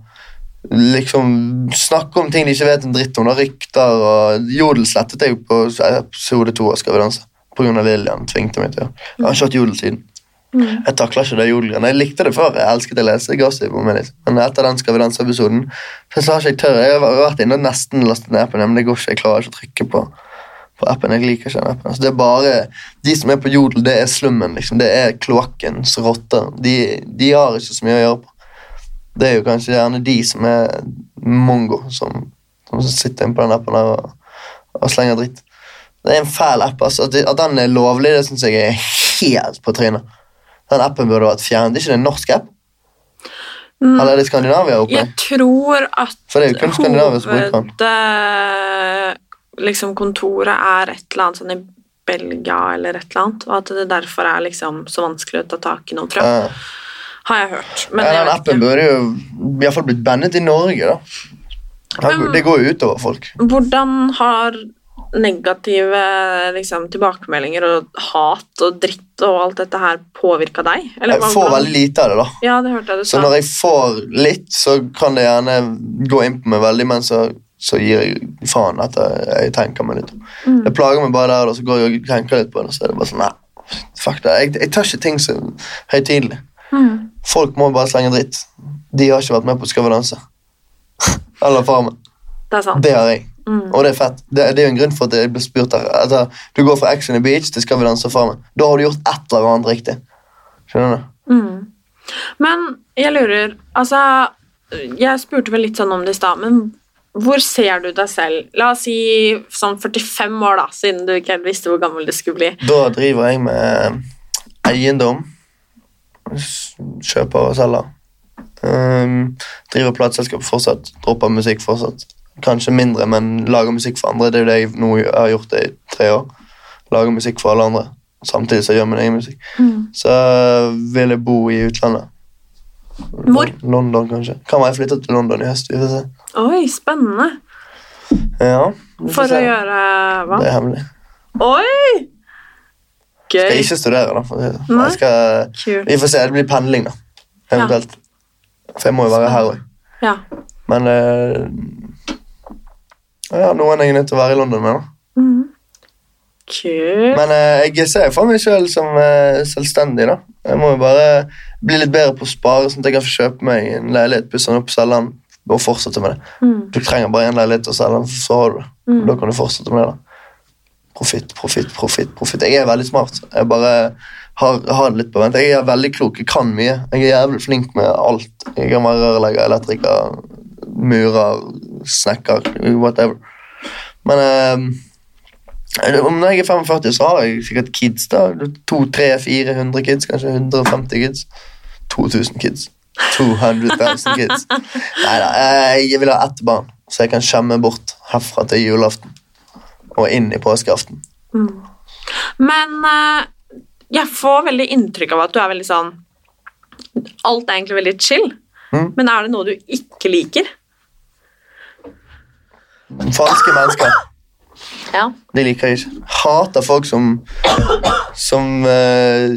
liksom snakke om ting de ikke vet en dritt om. Da, rykter og Jodel slettet jeg på episode to av Skal vi danse. Av Lillian tvingte meg til. Jeg har ikke hatt jodel siden. Mm. Jeg takla ikke det jodelgreiene. Jeg likte det før. Jeg elsket å lese gossip om det. Liksom. Men etter den Skal vi danse-episoden så har ikke jeg tør. Jeg har vært inne og nesten lastet ned appen, men det går ikke. Jeg klarer ikke å trykke på, på appen. Jeg liker ikke den appen. Altså, det er bare De som er på jodel, det er slummen. liksom. Det er kloakkens rotter. De, de har ikke så mye å gjøre på. Det er jo kanskje gjerne de som er mongo, som, som sitter inne på den appen og, og slenger dritt. Det er en fæl app. altså. At den er lovlig, det syns jeg er helt på trynet. Den appen burde vært fjernet. Er ikke det en norsk app? Mm. Eller er det Skandinavia oppe? Jeg tror at For det er jo kun Skandinavia som bruker den. liksom, kontoret er et eller annet sånn i Belgia eller et eller annet, og at det derfor er liksom så vanskelig å ta tak i noe, tror jeg. Ja. Har jeg hørt. Men ja, den appen ikke. burde jo iallfall blitt bannet i Norge, da. Det går jo utover folk. Hvordan har negative liksom, tilbakemeldinger og hat og dritt og alt dette her påvirka deg? Eller Jeg får veldig lite av det, da. Ja, det hørte jeg du Så når jeg får litt, så kan det gjerne gå inn på meg veldig, men så, så gir jeg faen at jeg, tenker meg litt. Mm. Det plager meg bare der, og så går jeg og tenker litt på det, så er det bare sånn, nei, fuck det. Jeg, jeg tar ikke ting så høytidelig. Mm. Folk må bare slenge dritt. De har ikke vært med på Skal vi danse. Eller Farmen. Det. Det har jeg. Mm. Og det er fett. Det, det er jo en grunn for at jeg ble spurt der. Altså, du går fra Action on the Beach til Skal vi danse Farmen. Da har du gjort et eller annet riktig. Skjønner du? Mm. Men jeg lurer Altså, jeg spurte vel litt sånn om det i stad, men hvor ser du deg selv? La oss si sånn 45 år, da, siden du ikke helt visste hvor gammel du skulle bli. Da driver jeg med eiendom. Kjøper og selger. Um, driver plateselskap fortsatt. Dropper musikk fortsatt. Kanskje mindre, men lager musikk for andre. Det er jo det jeg nå har gjort det i tre år. Lager musikk for alle andre. Samtidig som jeg gjør min egen musikk. Så vil jeg bo i utlandet. Hvor? London, kanskje. Kan være jeg flytter til London i høst. Vi får se. Oi, spennende. Ja, vi får For se. å gjøre hva? Det er hemmelig. Oi! Gøy. Skal jeg ikke studere, da. Jeg skal, vi får se. Det blir pendling, da. Eventuelt. For jeg må jo være her òg. Ja. Men eh, ja, noen jeg er nødt til å være i London med. da. Mm. Cool. Men eh, jeg ser for meg selv som eh, selvstendig. da. Jeg må jo bare bli litt bedre på å spare, sånn at jeg kan få kjøpe meg en leilighet, pusse den opp, selge den, og fortsette med det. Mm. Du trenger bare en leilighet å selge, så har du det. Mm. Da kan du fortsette med det. da. Profitt, profitt, profitt. profitt. Jeg er veldig smart. Jeg bare har, har det litt på vent. Jeg er veldig klok, jeg kan mye. Jeg er jævlig flink med alt. Jeg kan være rørlegger, elektriker, murer, snekker, whatever. Men eh, om når jeg er 45, så har jeg sikkert kids. da. 200-400 kids, kanskje 150 kids. 2000 kids. 200 000 kids. Neida, eh, jeg vil ha ett barn, så jeg kan skjemme bort herfra til julaften. Og inn i påskeaften. Men eh, jeg får veldig inntrykk av at du er veldig sånn Alt er egentlig veldig chill. Mm. Men er det noe du ikke liker? Falske mennesker. Ja. Det liker jeg ikke. Hater folk som Som uh,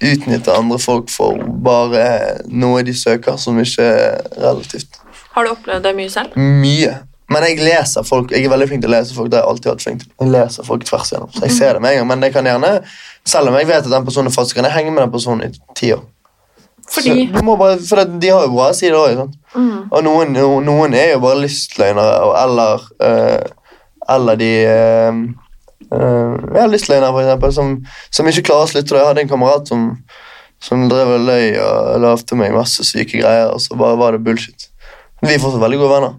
utnytter andre folk for bare noe de søker, som ikke er relativt. Har du opplevd det mye selv? Mye. Men jeg leser folk. Jeg er veldig flink til å lese folk. Det har jeg alltid vært flink til. Jeg leser folk tvers igjennom. Så jeg ser det med en gang. Men jeg kan gjerne, selv om jeg vet at den personen er falsk, kan jeg henge med den personen i ti år. Fordi bare, for de har jo bra sider òg. mm. Og noen, noen er jo bare lystløgnere, eller uh, Eller de uh, Ja, lystløgnere, for eksempel, som, som ikke klarer å slutte. Jeg hadde en kamerat som, som drev og løy og lovte meg masse syke greier, og så bare var det bullshit. Vi er fortsatt veldig gode venner.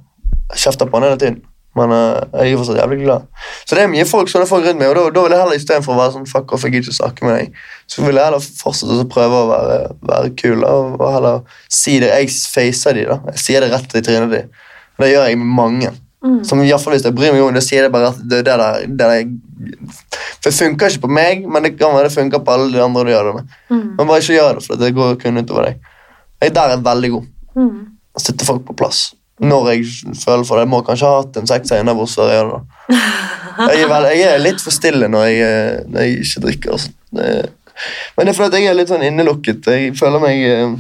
Jeg kjefter på han hele tiden. Men uh, jeg er fortsatt jævlig glad. Så det er mye folk, sånne folk rundt meg, og da, da vil jeg heller istedenfor å være sånn fuck off, jeg gidder ikke snakke med deg, så vil jeg heller fortsette å prøve å være, være kul og, og heller si det. Jeg facer de, da. Jeg sier det rett i trynet de. Og det gjør jeg med mange. Mm. Som i hvert fall Hvis jeg bryr meg om det, sier jeg bare at det, det, der, det der For det funker ikke på meg, men det kan være det funker på alle de andre du gjør det med. Mm. Men bare ikke gjør det, for det går kun utover deg. Jeg der er veldig god. Mm. Sette folk på plass. Når jeg føler for det. Jeg må kanskje ha hatt en seks innabords før jeg gjør det. Jeg er, vel, jeg er litt for stille når jeg, eh, når jeg ikke drikker. Altså. Men det er fordi jeg er litt sånn innelukket. Jeg føler meg eh,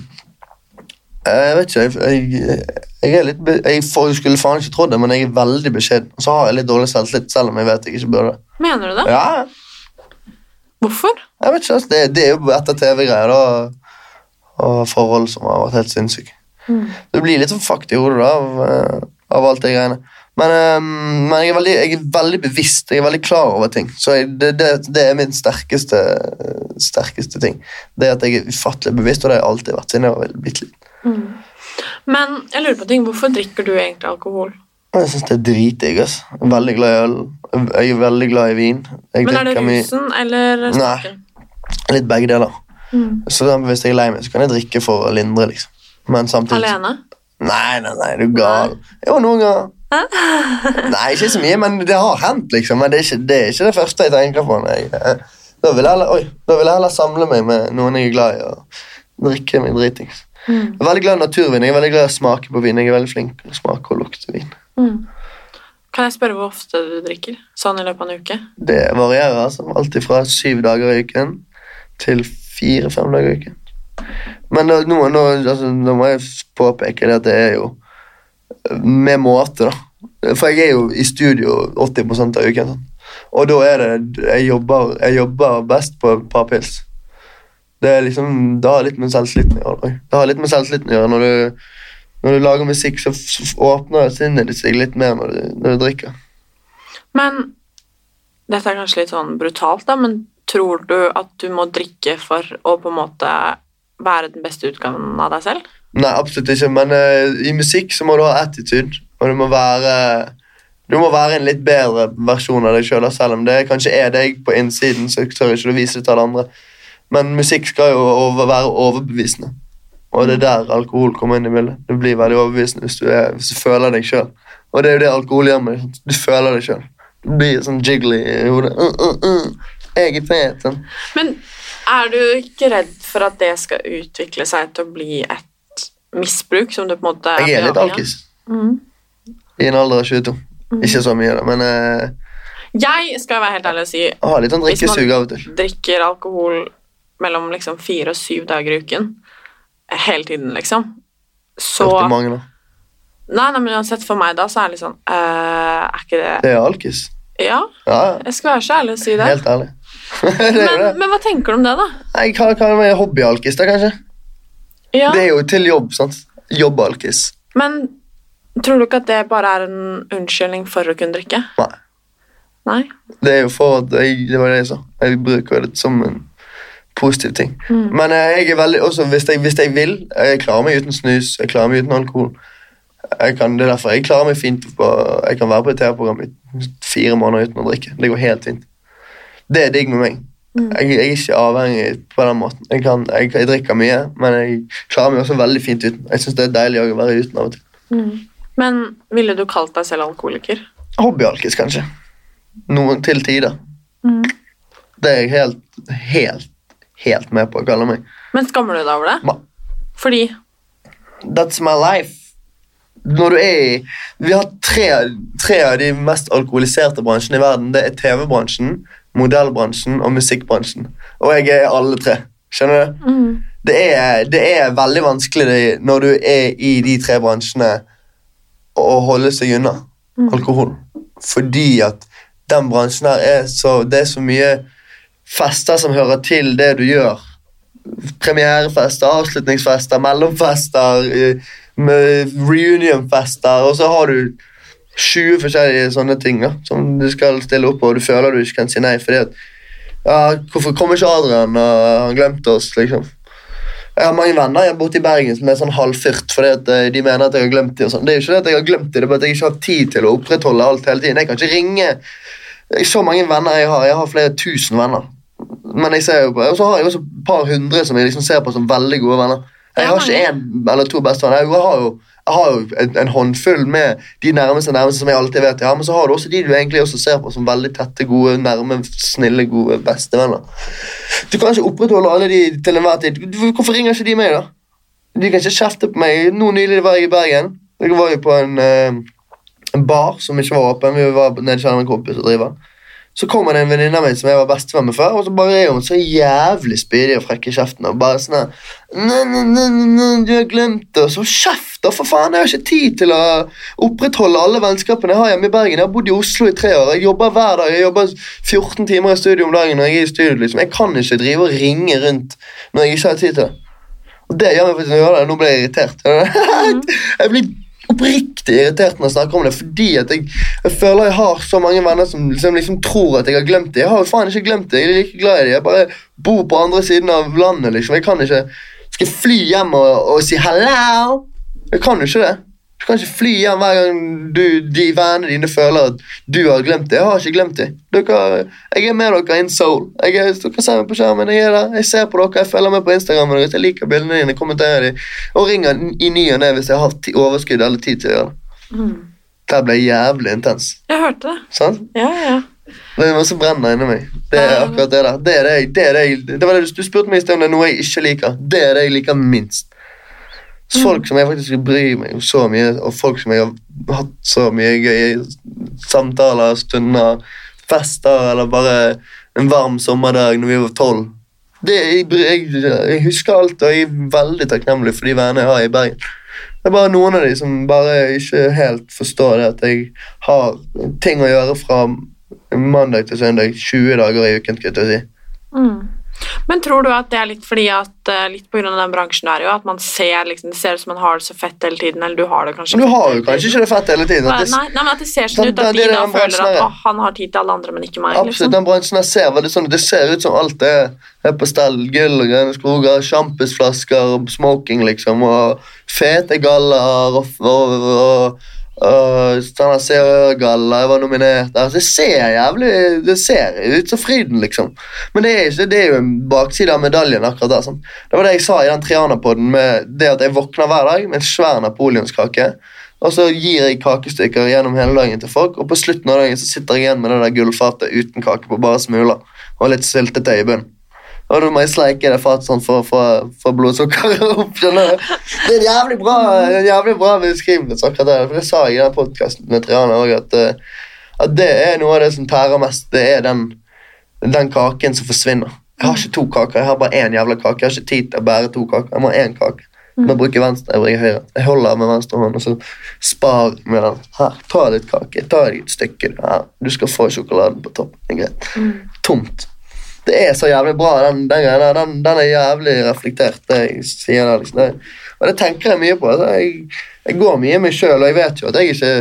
Jeg vet ikke. Jeg, jeg, er litt Jeg skulle faen ikke trodd det, men jeg er veldig beskjeden. Og så har jeg litt dårlig selvtillit, selv om jeg vet jeg ikke burde. Mener du det? Ja, Hvorfor? jeg vet ikke, altså. det, det er jo etter TV-greier og forhold som har vært helt sinnssyke. Mm. Det blir litt sånn fucked i hodet av, eh, av alt det greiene. Men, eh, men jeg, er veldig, jeg er veldig bevisst, jeg er veldig klar over ting. Så jeg, det, det, det er min sterkeste, sterkeste ting. Det at jeg er ufattelig bevisst, og det har jeg alltid vært siden jeg var bitte liten. Mm. Men jeg lurer på ting. Hvorfor drikker du egentlig alkohol? Jeg syns det er dritdigg. Jeg er veldig glad i øl. Jeg er veldig glad i vin. Jeg Men er det mye- rusen eller smaken? Litt begge deler. Mm. Så Hvis jeg er lei meg, så kan jeg drikke for å lindre. liksom. Men samtidig Alene? Nei, nei, nei, du er gal. Jo, noen ganger. Nei, ikke så mye, men det har hendt, liksom. Men det er ikke det, er ikke det første jeg tenker på. Nei. da, vil jeg heller, oi, da vil jeg heller samle meg med noen jeg er glad i, og drikke meg dritings. Mm. Jeg er veldig glad i naturvin. Jeg er veldig glad i å smake på vin. Jeg er veldig flink til å smake og lukte vin. Mm. Kan jeg spørre hvor ofte du drikker? Sånn i løpet av en uke? Det varierer. altså. Alt fra syv dager i uken til fire-fem dager i uken. Men da, nå, nå, altså, nå må jeg påpeke det at det er jo med måte, da. For jeg er jo i studio 80 av uken. Sånn. Og da er det jeg jobber, jeg jobber best på et par pils. Det liksom, det har litt med selvtilliten å gjøre. Det har litt med selvtilliten å gjøre. Når du, når du lager musikk, så åpner sinnet ditt seg litt mer når du, når du drikker. Men dette er kanskje litt sånn brutalt, da, men tror du at du må drikke for å på en måte være den beste utgaven av deg selv? Nei, absolutt ikke. Men uh, i musikk så må du ha attitude, og du må være du må være en litt bedre versjon av deg sjøl, selv om det kanskje er deg på innsiden. så tør ikke du vise det til alle andre. Men musikk skal jo over, være overbevisende. Og det er der alkohol kommer inn i bildet. Du blir veldig overbevisende hvis du, er, hvis du føler deg sjøl. Og det er jo det alkohol gjør med deg. Du føler deg sjøl. Du blir sånn jiggly i hodet. Uh, uh, uh. Jeg er fet. Sånn. Men er du ikke redd for at det skal utvikle seg til å bli et misbruk som du på en måte Jeg er litt alkis Mm. i en alder av 22. Ikke så mye, da, men uh, Jeg skal være helt ærlig og si å, sånn Hvis man- drikker alkohol mellom liksom fire og syv dager i uken hele tiden, liksom. Så mange, da. Nei, nei, men uansett, for meg da så er det litt sånn uh, Er ikke det Det er alkis. Ja, Ja, ja. jeg skal være så ærlig og si det. Helt ærlig. Men, men hva tenker du om det, da? Jeg hva, hva er hobbyalkis, da, kanskje. Ja, Det er jo til jobb, sant. Jobbalkis. Men Tror du ikke at det bare er en unnskyldning for å kunne drikke? Nei. Nei? Det er jo for at jeg, Det var det jeg sa. Jeg bruker det som en positiv ting. Men eh, jeg er veldig, også hvis jeg, hvis jeg vil Jeg klarer meg uten snus, jeg klarer meg uten alkohol. Kan, det er derfor jeg klarer meg fint på Jeg kan være på et TV-program i fire måneder uten å drikke. Det går helt fint. Det er digg med meg. Jeg, jeg er ikke avhengig på den måten. Jeg, kan, jeg, jeg drikker mye, men jeg klarer meg også veldig fint uten. Jeg syns det er deilig å være uten av og til. Men ville du kalt deg selv alkoholiker? Hobbyalkis, kanskje. Noen til tider. Det er jeg helt, helt, helt med på å kalle meg. Men skammer du deg over det? Ma- Fordi That's my life. Når du er i Vi har tre, tre av de mest alkoholiserte bransjene i verden. Det er TV-bransjen, modellbransjen og musikkbransjen. Og jeg er alle tre. Skjønner du? Det er, det er veldig vanskelig det, når du er i de tre bransjene å holde seg unna alkohol. Fordi at den bransjen her er så Det er så mye fester som hører til det du gjør. Premierefester, avslutningsfester, mellomfester, eh, reunionfester, og så har du 20 forskjellige sånne ting da, som du skal stille opp på, og du føler du ikke kan si nei fordi at ja, Hvorfor kommer ikke Adrian? og Han glemte oss, liksom. Jeg har mange venner jeg borte i Bergen som er sånn halvfyrt fordi at eh, de mener at jeg har glemt dem. sånn. Det er jo ikke det at jeg har glemt dem, det er bare at jeg ikke har tid til å opprettholde alt hele tiden. Jeg kan ikke ringe Så mange venner jeg har. Jeg har flere tusen venner. Men jeg ser jo på, og så har jeg også et par hundre som jeg liksom ser på som veldig gode venner. Jeg har ikke én eller to bestevenner. Jeg har jo, jeg har jo en, en håndfull med de nærmeste nærmeste som jeg alltid vet jeg har, men så har du også de du egentlig også ser på som veldig tette, gode, nærme, snille, gode bestevenner. Du kan ikke opprettholde alle de til enhver tid. Hvorfor ringer ikke de meg, da? De kan ikke kjefte på meg. Nå nylig var jeg i Bergen. Jeg var jo på en, eh, en bar som ikke var åpen. Vi var nede hos en kompis og driver. Så kommer det en venninne av meg som jeg var bestevenn med før, og så bare er hun så jævlig spydig og frekk i kjeften. og bare sånn her, «Nei, nei, nei, nei, nei, Du har glemt det. Og så kjeft, da, for faen! Jeg har ikke tid til å opprettholde alle vennskapene jeg har hjemme i Bergen. Jeg har bodd i Oslo i tre år. Jeg jobber hver dag. Jeg jobber 14 timer i studio om dagen når jeg er i studio. liksom. Jeg kan ikke drive og ringe rundt når jeg ikke har tid til det. Og det gjør meg faktisk når jeg gjør det. Nå ble jeg irritert. jeg blir oppriktig irritert når jeg snakker om det, fordi at jeg, jeg føler jeg har så mange venner som, liksom, liksom tror at jeg har glemt det. Jeg har jo faen ikke glemt det. Jeg er like glad i det. Jeg bare bor på andre siden av landet. liksom. Jeg kan ikke skal jeg fly hjem og, og si 'hello'. Jeg kan jo ikke det. Du kan ikke fly hjem hver gang du, de vennene dine føler at du har glemt det. Jeg har ikke glemt det. Dere, jeg er med dere in soul. Jeg er, dere ser meg på skjermen. Jeg er der. Jeg ser på dere. Jeg følger med på Instagram. deres, Jeg liker bildene dine. kommenterer de, Og ringer i ny og ne hvis jeg har overskudd eller tid til å gjøre det. Det ble jævlig intens. Jeg hørte det. Sånn? Ja, ja. Det er noe som brenner inni meg. Det er akkurat det der. Det er det, det, er det, det var det du spurte meg i sted om det er noe jeg ikke liker. Det er det jeg liker minst. Så Folk som jeg faktisk bryr meg om så mye, og folk som jeg har hatt så mye gøy samtaler, stunder, fester, eller bare en varm sommerdag når vi var tolv. Jeg, jeg husker alt, og jeg er veldig takknemlig for de vennene jeg har i Bergen. Det er bare noen av de som bare ikke helt forstår det at jeg har ting å gjøre fra mandag til søndag, 20 dager i uken. skal jeg si. Mm. Men tror du at det er litt fordi at eh, litt av den bransjen du er i, at man ser liksom, det ser ut som man har det så fett hele tiden, eller du har det kanskje du har jo kanskje ikke det fett hele tiden. Nei, det, nei, nei, men at det ser sånn Den- ut at de da føler at å, han har tid til alle andre, men ikke meg. absolutt, Liksom. den bransjen her ser veldig sånn. Det ser ut som alt er, er på stell. Gull og grønne skoger, sjampisflasker, smoking, liksom, og fete galler og, og, og, og Hør-galla, jeg var nominert altså, det ser jævlig Det ser ut som Fryden, liksom. Men det er, ikke, det er jo en bakside av medaljen. akkurat der, sånn. Det var det jeg sa i den Triana-poden, det at jeg våkner hver dag med en svær napoleonskake. Og så gir jeg kakestykker gjennom hele dagen til folk, og på slutten av dagen så sitter jeg igjen med det der gullfatet uten kake på, bare smuler, og litt syltetøy i bunnen. Og da må jeg sleike det fatet sånn for å få- blodsukkeret opp. skjønner du? Det er en jævlig bra, en jævlig bra beskrivelse. akkurat det. For Det sa jeg i den podkasten med Triana òg, at, eh, at det er noe av det som tærer mest. Det er den, den kaken som forsvinner. Jeg har ikke to kaker, jeg har bare én jævla kake. Jeg har ikke tid til å bære to kaker. Jeg må ha én kake. Jeg bruker venstre, jeg bruker høyre. Jeg holder med venstre hånd, og så spar med den. Her, ta litt kake. Ta et stykke. Her, du skal få sjokoladen på toppen. Det er greit. Tomt. Det er så jævlig bra, den, den greia der. Den, den er jævlig reflektert, det jeg sier der. Liksom. Det, og det tenker jeg mye på. Altså. Jeg, jeg går mye i meg sjøl, og jeg vet jo at jeg ikke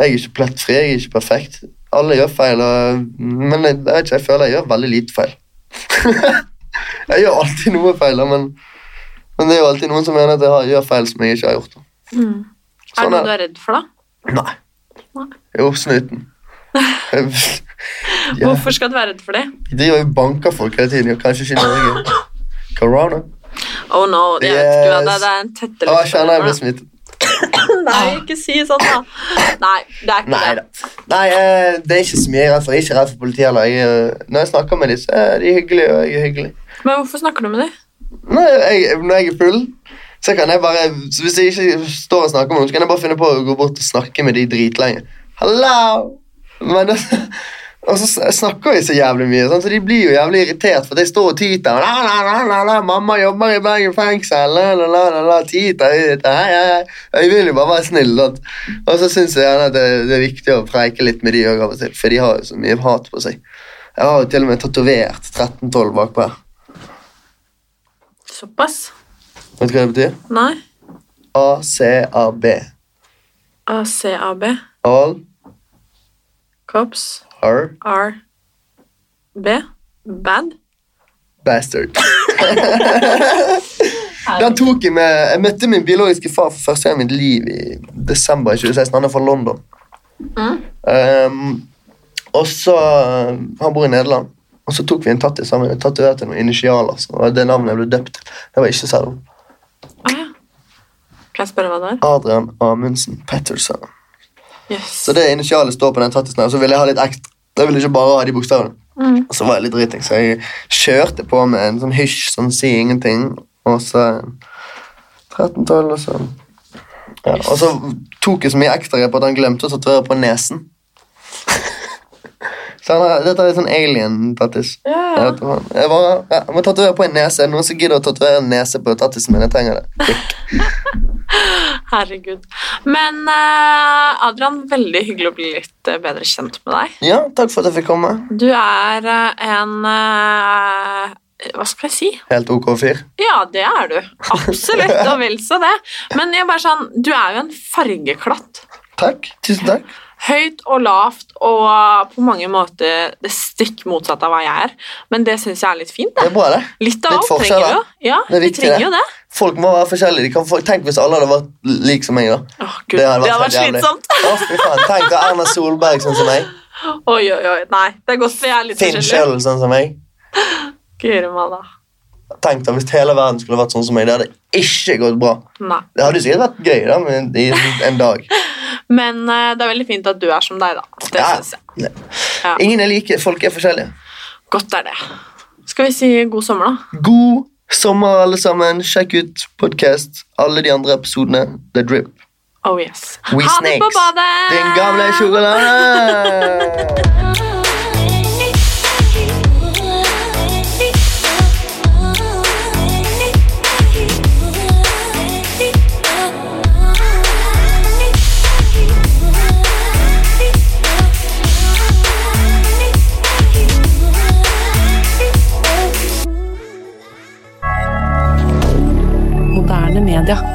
jeg er ikke plettfri, jeg er ikke perfekt. Alle gjør feil, og, men jeg, jeg, ikke, jeg føler jeg gjør veldig lite feil. jeg gjør alltid noe feil, men, men det er jo alltid noen som mener at jeg har, gjør feil som jeg ikke har gjort. Mm. Sånn Er det noe du er redd for, da? Nei. Nei. Jo, snuten. ja, Hvorfor skal du være redd for det? de har jo og banker folk hele tiden, kanskje ikke i Norge. Corona. Oh no, jeg vet ikke det. Det er en tette Å, jeg kjenner jeg blir smittet. Nei, ikke si sånn, da. Nei, det er ikke Nei det. Nei, eh, det er ikke så mye jeg er redd for. Jeg er ikke redd for politiet heller. Jeg, eh, når jeg snakker med dem, så er de hyggelige, og jeg er hyggelig. Men hvorfor snakker du med dem? Når jeg, når jeg er full, så kan jeg bare Hvis jeg ikke står og snakker med noen, så kan jeg bare finne på å gå bort og snakke med de dritlenge. Hello! Men det, og så snakker vi så jævlig mye, sånn, så de blir jo jævlig irritert for de står og tyter. La, la, la, la, mamma jobber i Bergen fengsel. La, la, la, la, tyter, hei. Jeg vil jo bare være snill. Sant? Og så syns jeg at det, det er viktig å preike litt med de òg av og til, for de har jo så mye hat på seg. Jeg har jo til og med tatovert 1312 bakpå her. Såpass? Vet du hva det betyr? Nei. ACAB. ACAB. All Cops. Are R. B. Bad. bastard. Den tok jeg med Jeg møtte min biologiske far for første gang i mitt liv i desember 2016. Han er fra London. Mm. Um, og så Han bor i Nederland. Og så tok vi en tattis sammen. Jeg tatoverte noen initialer. Så det var det navnet jeg ble døpt til. Det var ikke selv. Ah, ja. Kan jeg spørre hva det er? Adrian Amundsen Petterson. Yes. Så det initialet står på den tattisen. Og så ville jeg ha litt ekstra. Jeg ville ikke bare ha de bokstavene. Mm. Og så var jeg litt driting, så jeg kjørte på med en sånn hysj, sånn si ingenting, og så 13-12, og så ja, Og så tok jeg så mye ekstra på at han glemte å tatovere på nesen. så han har, dette er sånn alien-tattis. Yeah. Jeg, bare, ja, jeg må tatovere på en nese. Er det Noen som gidder å tatovere en nese på tattisen min? Jeg trenger det. Herregud. Men eh, Adrian, veldig hyggelig å bli litt eh, bedre kjent med deg. Ja, takk for at jeg fikk komme. Du er eh, en Hva skal jeg si? Helt ok fyr. Ja, det er du. Absolutt, og vel så det. Men jeg bare sånn, du er jo en fargeklatt. Takk. Tusen takk. Høyt og lavt og på mange måter det stikk motsatte av hva jeg er. Men det syns jeg er litt fint. Det Det. er bra, det. Litt av alt trenger vi jo. Ja, Det er vi trenger det. Folk må være forskjellige. Kan tenk hvis alle hadde vært like som meg, da. Oh, Gud, Det hadde vært det hadde vært slitsomt. Oh, faen. Tenk deg Erna Solberg sånn som meg. Oi, oi, oi. Nei, det er godt jeg er litt Finn forskjellig. Schjøll sånn som meg. Guri malla. Tenk deg hvis hele verden skulle vært sånn som meg. Det hadde ikke gått bra. Nei. Det hadde sikkert vært gøy da, men i en dag. Men eh, det er veldig fint at du er som deg, da. Det Ja. synes jeg. Ja. Ingen er like. Folk er forskjellige. Godt er det. Skal vi si god sommer, da? God sommer, alle sammen. Sjekk ut podkast. Alle de andre episodene. The Drip. Oh yes. We ha det på badet! Din gamle sjokolade! mais